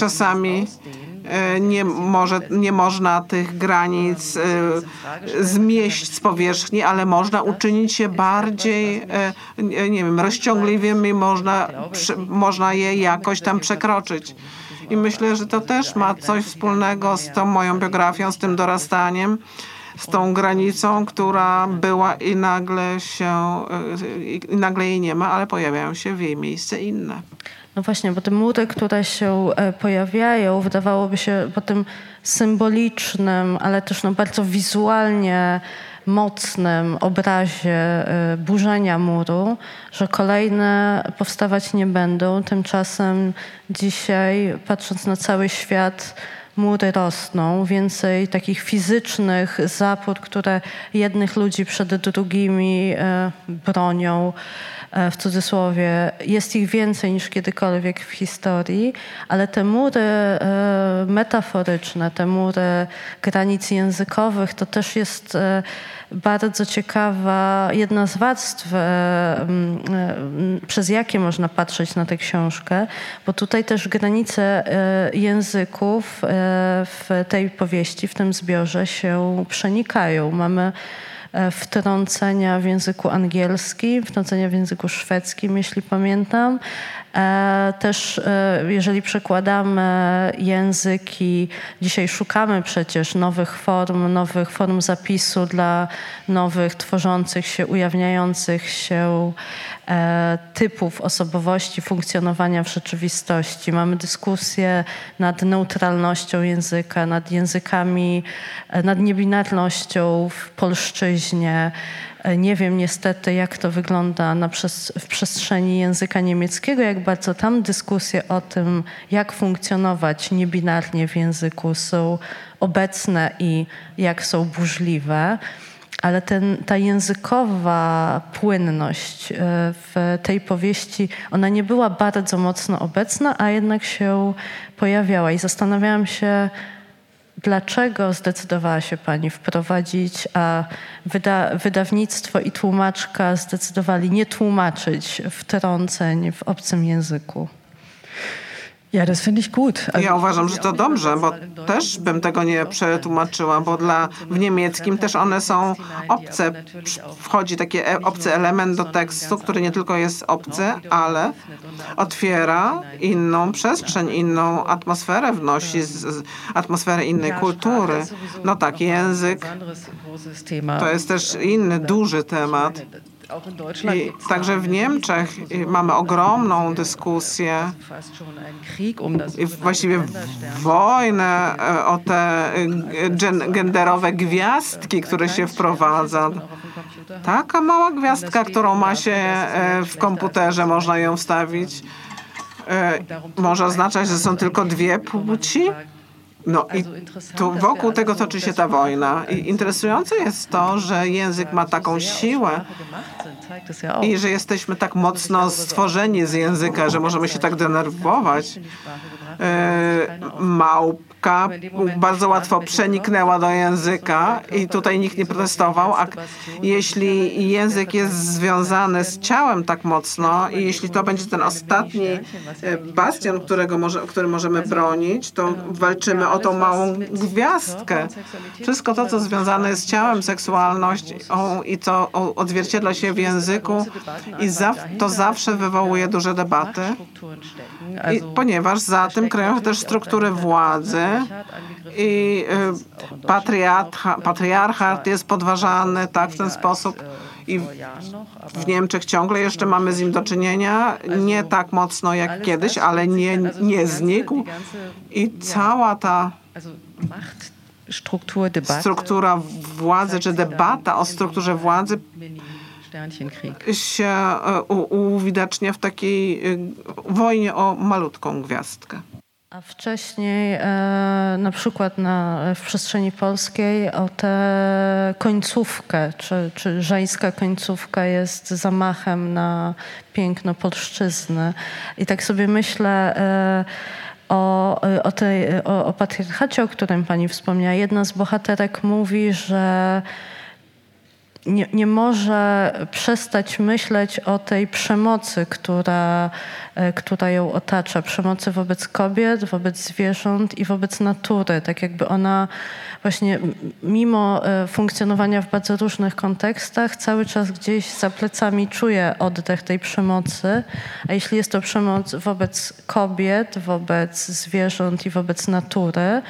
Czasami nie, może, nie można tych granic e, zmieść z powierzchni, ale można uczynić je bardziej, e, nie wiem, rozciągliwymi, można, można je jakoś tam przekroczyć. I myślę, że to też ma coś wspólnego z tą moją biografią, z tym dorastaniem, z tą granicą, która była i nagle się, e, i nagle jej nie ma, ale pojawiają się w jej miejsce inne. No właśnie, bo te mury, które się e, pojawiają, wydawałoby się po tym symbolicznym, ale też no bardzo wizualnie mocnym obrazie e, burzenia muru, że kolejne powstawać nie będą. Tymczasem dzisiaj, patrząc na cały świat, mury rosną, więcej takich fizycznych zapór, które jednych ludzi przed drugimi e, bronią. W cudzysłowie, jest ich więcej niż kiedykolwiek w historii, ale te mury metaforyczne, te mury granic językowych, to też jest bardzo ciekawa jedna z warstw, e, e, przez jakie można patrzeć na tę książkę, bo tutaj też granice e, języków w tej powieści, w tym zbiorze się przenikają. Mamy wtrącenia w języku angielskim, wtrącenia w języku szwedzkim, jeśli pamiętam. E, też e, jeżeli przekładamy języki, dzisiaj szukamy przecież nowych form, nowych form zapisu dla nowych, tworzących się, ujawniających się e, typów osobowości, funkcjonowania w rzeczywistości. Mamy dyskusję nad neutralnością języka, nad językami, nad niebinarnością w polszczyźnie. E, nie wiem niestety, jak to wygląda na przez, w przestrzeni języka niemieckiego, jak bardzo tam dyskusje o tym, jak funkcjonować niebinarnie w języku są obecne i jak są burzliwe. Ale ten, ta językowa płynność e, w tej powieści, ona nie była bardzo mocno obecna, a jednak się pojawiała. I zastanawiałam się, Dlaczego zdecydowała się Pani wprowadzić, a wyda wydawnictwo i tłumaczka zdecydowali nie tłumaczyć wtrąceń w obcym języku? Ja, uważam, że to dobrze, bo też bym tego nie przetłumaczyła, bo dla, w niemieckim też one są obce. Wchodzi taki e, obcy element do tekstu, który nie tylko jest obcy, ale otwiera inną przestrzeń, inną atmosferę wnosi, z, z atmosferę innej kultury. No tak, język to jest też inny, duży temat. I także w Niemczech mamy ogromną dyskusję i właściwie wojnę e, o te e, genderowe gwiazdki, które się wprowadza. Taka mała gwiazdka, którą ma się e, w komputerze, można ją wstawić. Może oznaczać, że są tylko dwie płci? No i tu wokół tego toczy się ta wojna. I interesujące jest to, że język ma taką siłę i że jesteśmy tak mocno stworzeni z języka, że możemy się tak denerwować. E, małpka bardzo łatwo przeniknęła do języka i tutaj nikt nie protestował. A jeśli język jest związany z ciałem tak mocno i jeśli to będzie ten ostatni e, bastion, którego może, który możemy bronić, to walczymy o tą małą gwiazdkę. Wszystko to, co związane jest z ciałem, seksualnością i co odzwierciedla się w języku i to zawsze wywołuje duże debaty, I, ponieważ za tym kryją też struktury władzy i y, patriarcha, patriarchat jest podważany tak w ten sposób. I w Niemczech ciągle jeszcze mamy z nim do czynienia, nie tak mocno jak kiedyś, ale nie, nie znikł. I cała ta struktura władzy, czy debata o strukturze władzy się e, uwidacznia w takiej e, wojnie o malutką gwiazdkę. A wcześniej e, na przykład na, w przestrzeni polskiej o tę końcówkę, czy, czy żeńska końcówka jest zamachem na piękno polszczyzny. I tak sobie myślę o, o, tej, o, o patriarchacie, o którym pani wspomniała. Jedna z bohaterek mówi, że nie, nie może przestać myśleć o tej przemocy, która, e, która ją otacza. Przemocy wobec kobiet, wobec zwierząt i wobec natury. Tak jakby ona właśnie mimo e, funkcjonowania w bardzo różnych kontekstach cały czas gdzieś za plecami czuje oddech tej przemocy. A jeśli jest to przemoc wobec kobiet, wobec zwierząt i wobec natury,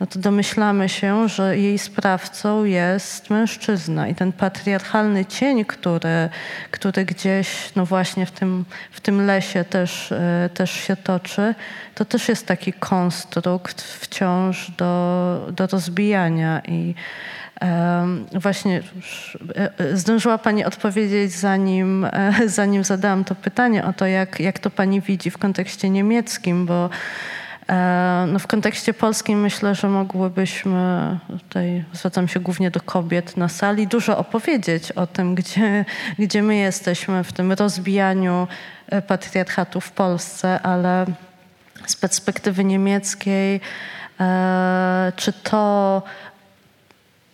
no to domyślamy się, że jej sprawcą jest mężczyzna. I ten patriarchalny cień, który, który gdzieś, no właśnie w tym, w tym lesie też, e, też się toczy, to też jest taki konstrukt wciąż do, do rozbijania. I Właśnie e, zdążyła Pani odpowiedzieć, zanim, e, zanim zadałam to pytanie o to, jak, jak to Pani widzi w kontekście niemieckim, bo E, no w kontekście polskim myślę, że mogłybyśmy, tutaj zwracam się głównie do kobiet na sali, dużo opowiedzieć o tym, gdzie, gdzie my jesteśmy w tym rozbijaniu e, patriarchatu w Polsce, ale z perspektywy niemieckiej, e, czy to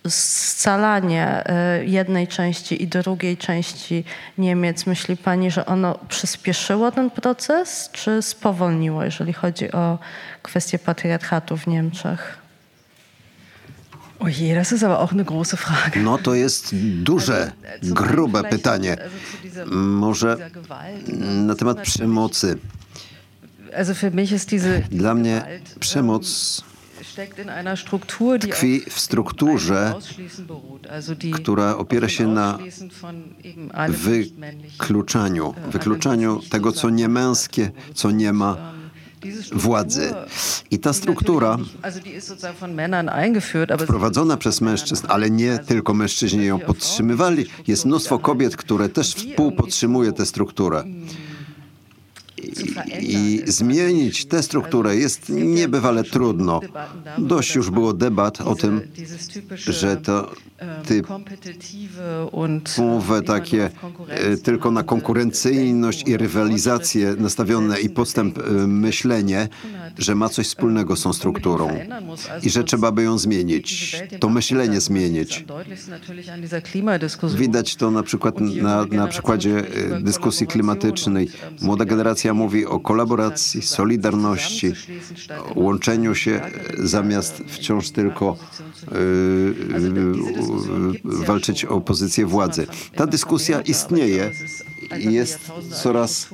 scalanie jednej części i drugiej części Niemiec, myśli Pani, że ono przyspieszyło ten proces, czy spowolniło, jeżeli chodzi o kwestię patriarchatu w Niemczech? Ojej, das ist aber auch eine große Frage. No to jest duże, grube pytanie. Może na temat przemocy. Dla mnie przemoc tkwi w strukturze, która opiera się na wykluczaniu, wykluczaniu tego, co nie męskie, co nie ma władzy. I ta struktura wprowadzona przez mężczyzn, ale nie tylko mężczyźni ją podtrzymywali, jest mnóstwo kobiet, które też współpodtrzymuje tę strukturę. I zmienić tę strukturę jest niebywale trudno. Dość już było debat o tym, że to typowe takie e, tylko na konkurencyjność i rywalizację nastawione i postęp e, myślenie, że ma coś wspólnego z tą strukturą i że trzeba by ją zmienić, to myślenie zmienić. Widać to na przykład na, na przykładzie e, dyskusji klimatycznej. Młoda generacja mówi o kolaboracji, solidarności, łączeniu się zamiast wciąż tylko yy, walczyć o pozycję władzy. Ta dyskusja istnieje i jest coraz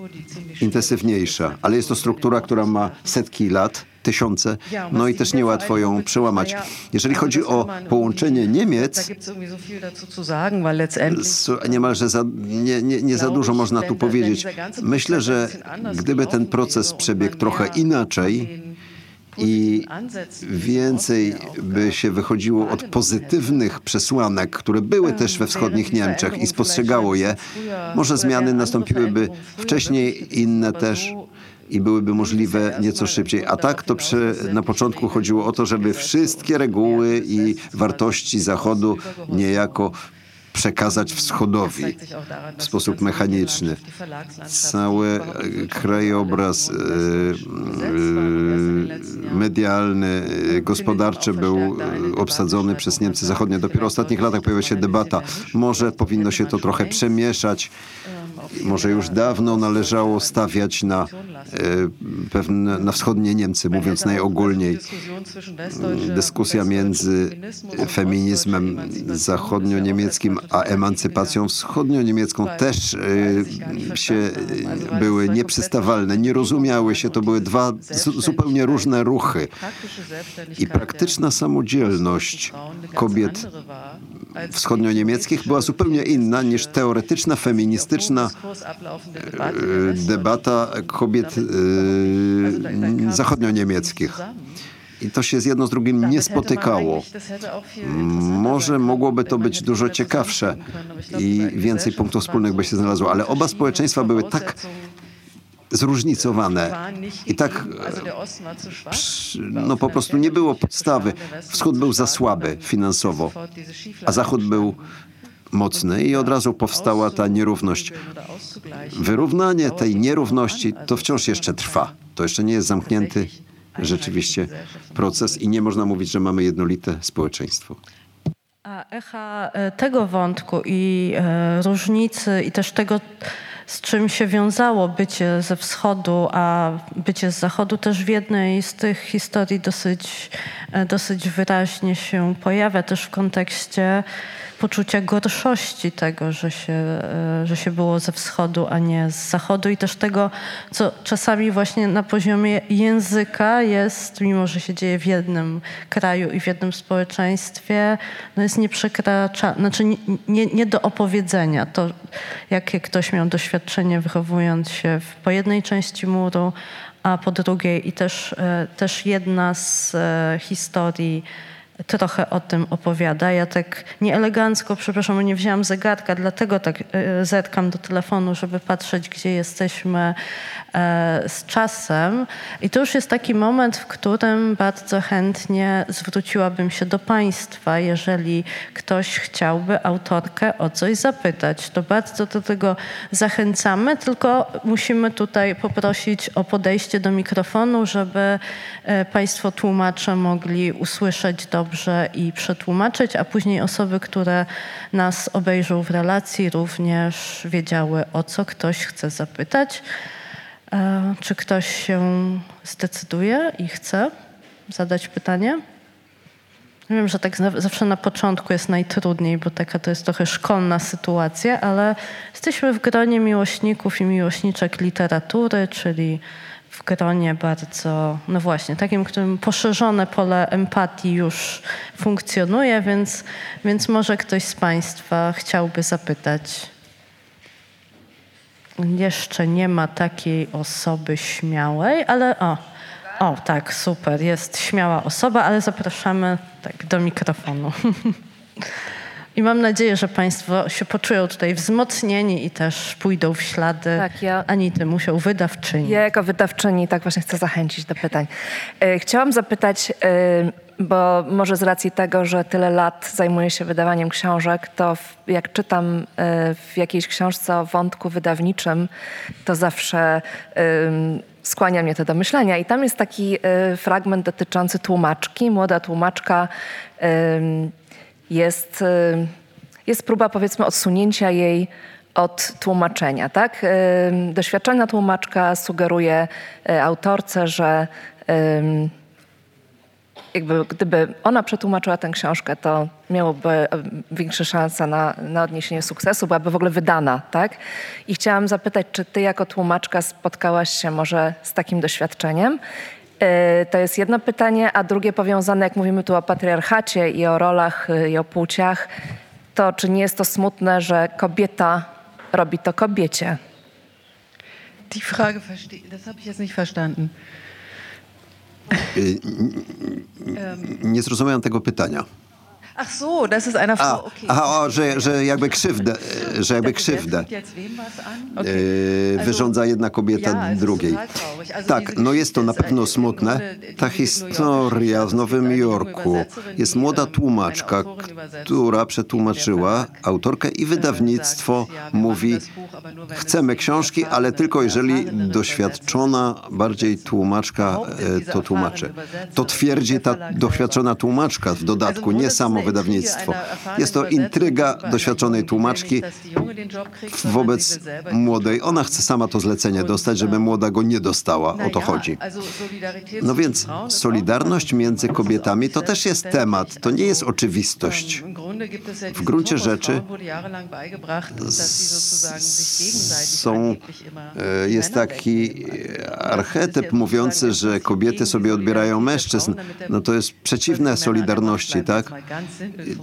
intensywniejsza, ale jest to struktura, która ma setki lat tysiące, no i też niełatwo ją przełamać. Jeżeli chodzi o połączenie Niemiec, niemalże za, nie, nie, nie za dużo można tu powiedzieć. Myślę, że gdyby ten proces przebiegł trochę inaczej, i więcej by się wychodziło od pozytywnych przesłanek, które były też we wschodnich Niemczech i spostrzegało je, może zmiany nastąpiłyby wcześniej, inne też i byłyby możliwe nieco szybciej. A tak to przy, na początku chodziło o to, żeby wszystkie reguły i wartości Zachodu niejako przekazać wschodowi w sposób mechaniczny. Cały krajobraz e, e, medialny, e, gospodarczy był obsadzony przez Niemcy Zachodnie. Dopiero w ostatnich latach pojawia się debata. Może powinno się to trochę przemieszać. Może już dawno należało stawiać na e, pewne, na wschodnie Niemcy, mówiąc najogólniej. Dyskusja między feminizmem zachodnio-niemieckim a emancypacją wschodnio-niemiecką też e, się były nieprzystawalne, nie rozumiały się. To były dwa zupełnie różne ruchy. I praktyczna samodzielność kobiet wschodnio-niemieckich była zupełnie inna niż teoretyczna, feministyczna e, debata kobiet e, zachodnio-niemieckich. I to się z jedno z drugim nie spotykało. Może mogłoby to być dużo ciekawsze i więcej punktów wspólnych by się znalazło, ale oba społeczeństwa były tak zróżnicowane. I tak no po prostu nie było podstawy. Wschód był za słaby finansowo, a Zachód był mocny i od razu powstała ta nierówność. Wyrównanie tej nierówności to wciąż jeszcze trwa. To jeszcze nie jest zamknięty rzeczywiście proces i nie można mówić, że mamy jednolite społeczeństwo. A echa e, tego wątku i e, różnicy i też tego, z czym się wiązało bycie ze wschodu, a bycie z zachodu też w jednej z tych historii dosyć, e, dosyć wyraźnie się pojawia też w kontekście poczucia gorszości tego, że się, e, że się było ze wschodu, a nie z zachodu i też tego, co czasami właśnie na poziomie języka jest, mimo że się dzieje w jednym kraju i w jednym społeczeństwie, no jest nieprzekraczalne, znaczy nie, nie, nie, do opowiedzenia. To, jakie ktoś miał doświadczenie wychowując się w, po jednej części muru, a po drugiej i też, e, też jedna z e, historii trochę o tym opowiada. Ja tak nieelegancko, przepraszam, nie wzięłam zegarka, dlatego tak e, zetkam do telefonu, żeby patrzeć, gdzie jesteśmy e, z czasem. I to już jest taki moment, w którym bardzo chętnie zwróciłabym się do Państwa, jeżeli ktoś chciałby autorkę o coś zapytać. To bardzo do tego zachęcamy, tylko musimy tutaj poprosić o podejście do mikrofonu, żeby e, Państwo tłumacze mogli usłyszeć dobrze dobrze i przetłumaczyć, a później osoby, które nas obejrzą w relacji, również wiedziały, o co ktoś chce zapytać. E, czy ktoś się zdecyduje i chce zadać pytanie? Wiem, że tak zawsze na początku jest najtrudniej, bo taka to jest trochę szkolna sytuacja, ale jesteśmy w gronie miłośników i miłośniczek literatury, czyli gronie bardzo, no właśnie, takim, którym poszerzone pole empatii już funkcjonuje, więc, więc może ktoś z Państwa chciałby zapytać. Jeszcze nie ma takiej osoby śmiałej, ale o, o tak, super, jest śmiała osoba, ale zapraszamy tak do mikrofonu. I mam nadzieję, że Państwo się poczują tutaj wzmocnieni i też pójdą w ślady tak, ja, Musiał, wydawczyni. Ja jako wydawczyni tak właśnie chcę zachęcić do pytań. E, chciałam zapytać, e, bo może z racji tego, że tyle lat zajmuję się wydawaniem książek, to jak czytam e, w jakiejś książce o wątku wydawniczym, to zawsze skłania mnie to do myślenia. I tam jest taki fragment dotyczący tłumaczki. Młoda tłumaczka jest, y, jest próba powiedzmy odsunięcia jej od tłumaczenia. Tak? Y, doświadczona tłumaczka sugeruje y, autorce, że jakby gdyby ona przetłumaczyła tę książkę, to miałoby większe szanse na, na odniesienie sukcesu, byłaby w ogóle wydana, tak? I chciałam zapytać, czy ty jako tłumaczka spotkałaś się może z takim doświadczeniem to jest jedno pytanie, a drugie powiązane, jak mówimy tu o patriarchacie i o rolach y, i o płciach, to czy nie jest to smutne, że kobieta robi to kobiecie? Die Frage, das habe ich jetzt nicht verstanden. Y, nie zrozumiałem tego pytania. Ach so, das ist einer Frau, okay. Aha, o, że, że jakby krzywdę, że jakby krzywdę. e, wyrządza jedna kobieta drugiej. Tak, no jest to na pewno smutne. Ta historia w Nowym Jorku. jest młoda tłumaczka, która przetłumaczyła autorkę i wydawnictwo mówi chcemy książki, ale tylko jeżeli doświadczona bardziej tłumaczka e, to tłumaczy. To twierdzi ta doświadczona tłumaczka w dodatku, nie samo wydawnictwo. Jest to intryga doświadczonej tłumaczki wobec młodej. Ona chce sama to zlecenie dostać, żeby młoda go nie dostała. O to chodzi. No więc solidarność między kobietami to też jest temat. To nie jest oczywistość. W gruncie rzeczy są, e, jest taki archetyp mówiący, że kobiety sobie odbierają mężczyzn. No to jest przeciwne solidarności, tak?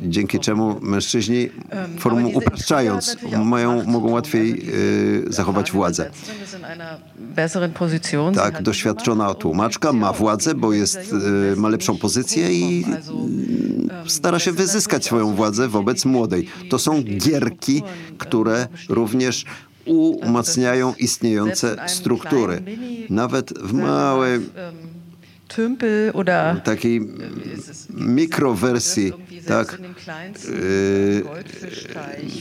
dzięki czemu mężczyźni, formą upraszczając, mają, mogą łatwiej y, zachować władzę. Tak, doświadczona tłumaczka ma władzę, bo jest, ma lepszą pozycję i stara się wyzyskać swoją władzę wobec młodej. To są gierki, które również umacniają istniejące struktury. Nawet w małej Tümpel oder takiej mikrowersji, tak,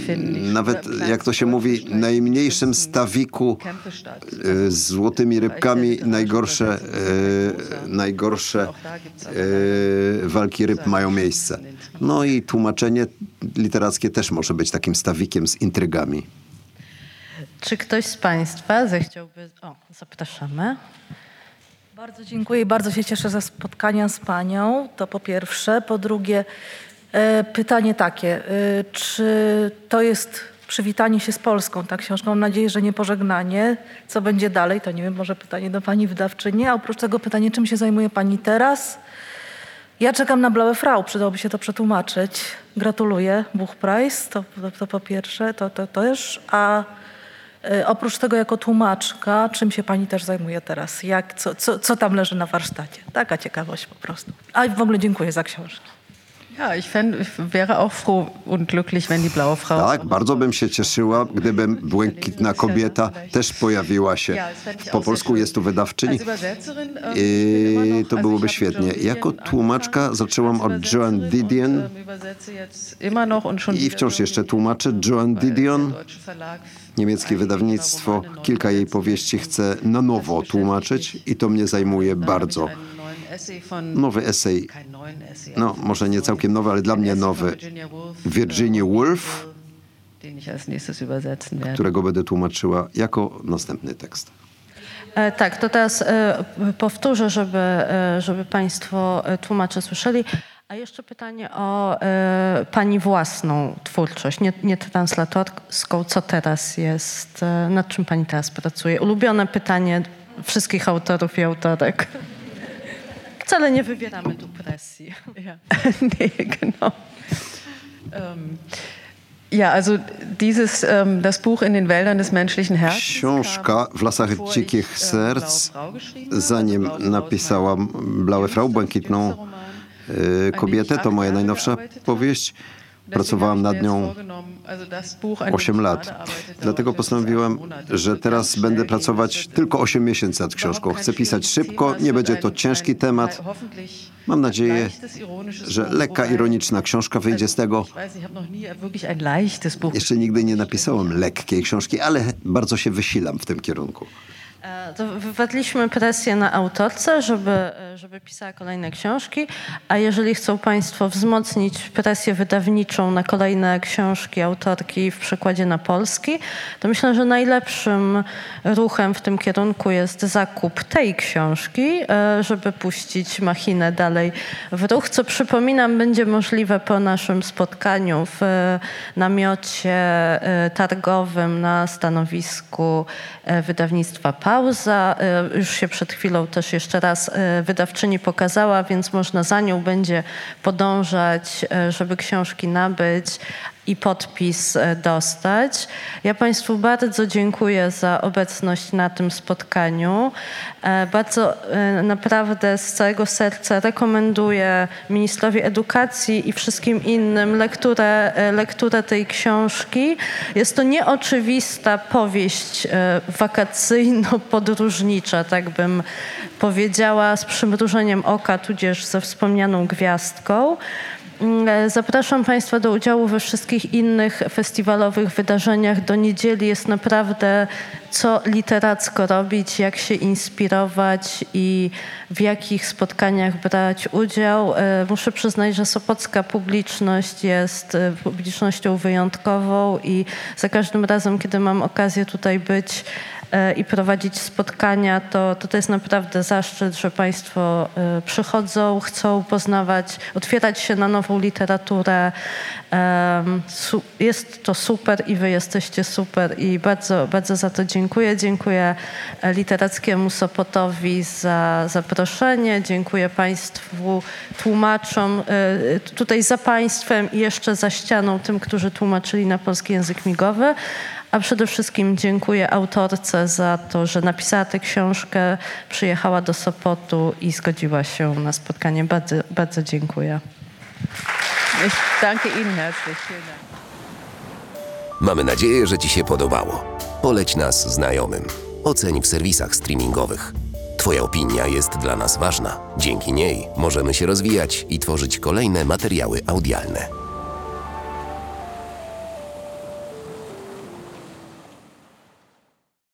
yy, nawet jak to się mówi, najmniejszym stawiku yy, z złotymi rybkami najgorsze, yy, najgorsze walki ryb mają miejsce. No i tłumaczenie literackie też może być takim stawikiem z intrygami. Czy ktoś z Państwa zechciałby... O, zapraszamy. Bardzo dziękuję i bardzo się cieszę ze spotkania z Panią. To po pierwsze. Po drugie, e, pytanie takie. E, czy to jest przywitanie się z Polską, ta książka? Mam nadzieję, że nie pożegnanie. Co będzie dalej? To nie wiem, może pytanie do Pani wydawczyni. A oprócz tego pytanie, czym się zajmuje Pani teraz? Ja czekam na Blaue Frau, przydałoby się to przetłumaczyć. Gratuluję, Buchpreis, to, to, to po pierwsze, to, to też. A oprócz tego jako tłumaczka, czym się pani też zajmuje teraz? Jak, co, co, co tam leży na warsztacie? Taka ciekawość po prostu. A w ogóle dziękuję za książkę. Ja, ich, fänd, ich wäre auch froh und glücklich, wenn die blaue Frau. Tak, bardzo bym się cieszyła, gdyby błękitna kobieta też pojawiła się. Po polsku jest tu wydawczyni. I to byłoby świetnie. Jako tłumaczka zaczęłam od Joan Didion i wciąż jeszcze tłumaczę Joan Didion. Niemieckie wydawnictwo kilka jej powieści chce na nowo tłumaczyć i to mnie zajmuje bardzo. Nowy esej, no może nie całkiem nowy, ale dla mnie nowy. Virginia Woolf, którego będę tłumaczyła jako następny tekst. E, tak, to teraz e, powtórzę, żeby, e, żeby Państwo tłumacze słyszeli. A jeszcze pytanie o Pani własną twórczość, nie, nie translatorską. Co teraz jest, nad czym Pani teraz pracuje? Ulubione pytanie wszystkich autorów i autorek. Wcale nie wywieramy tu presji. Ja. nee, genau. Ähm, ja, also dieses, ähm, das Buch in den Wäldern des menschlichen Herzens. Książka w lasach dzikich serc, zanim napisałam Blałe Frau, Błękitną y, kobietę, to moja najnowsza powieść. Pracowałam nad nią 8 lat. Dlatego postanowiłam, że teraz będę pracować tylko 8 miesięcy nad książką. Chcę pisać szybko, nie będzie to ciężki temat. Mam nadzieję, że lekka, ironiczna książka wyjdzie z tego. Jeszcze nigdy nie napisałem lekkiej książki, ale bardzo się wysilam w tym kierunku. E, To wywarliśmy presję na autorce, żeby, e, żeby pisała kolejne książki, a jeżeli chcą Państwo wzmocnić presję wydawniczą na kolejne książki autorki w przekładzie na polski, to myślę, że najlepszym ruchem w tym kierunku jest zakup tej książki, e, żeby puścić machinę dalej w ruch, co przypominam będzie możliwe po naszym spotkaniu w namiocie targowym na stanowisku wydawnictwa Pauza. E, Już się przed chwilą też jeszcze raz e, wydawczyni pokazała, więc można za nią będzie podążać, e, żeby książki nabyć i podpis e, dostać. Ja Państwu bardzo dziękuję za obecność na tym spotkaniu. E, Bardzo e, naprawdę z całego serca rekomenduję ministrowi edukacji i wszystkim innym lekturę, lekturę tej książki. Jest to nieoczywista powieść wakacyjno-podróżnicza, tak bym powiedziała, z przymrużeniem oka, tudzież ze wspomnianą gwiazdką. Mm, Zapraszam Państwa do udziału we wszystkich innych festiwalowych wydarzeniach. Do niedzieli jest naprawdę co literacko robić, jak się inspirować i w jakich spotkaniach brać udział. E, Muszę przyznać, że sopocka publiczność jest e, publicznością wyjątkową i za każdym razem, kiedy mam okazję tutaj być, e, i prowadzić spotkania, to, to to jest naprawdę zaszczyt, że Państwo e, przychodzą, chcą poznawać, otwierać się na nową literaturę. Jest to super i Wy jesteście super i bardzo, bardzo za to dziękuję. Dziękuję e, Literackiemu Sopotowi za zaproszenie. Dziękuję Państwu tłumaczom e, tutaj za Państwem i jeszcze za ścianą tym, którzy tłumaczyli na polski język migowy. A przede wszystkim dziękuję autorce za to, że napisała tę książkę, przyjechała do Sopotu i zgodziła się na spotkanie. Bardzo, bardzo dziękuję. Danke Ihnen herzlich. Dank. Mamy nadzieję, że Ci się podobało. Poleć nas znajomym. Oceń w serwisach streamingowych. Twoja opinia jest dla nas ważna. Dzięki niej możemy się rozwijać i tworzyć kolejne materiały audialne.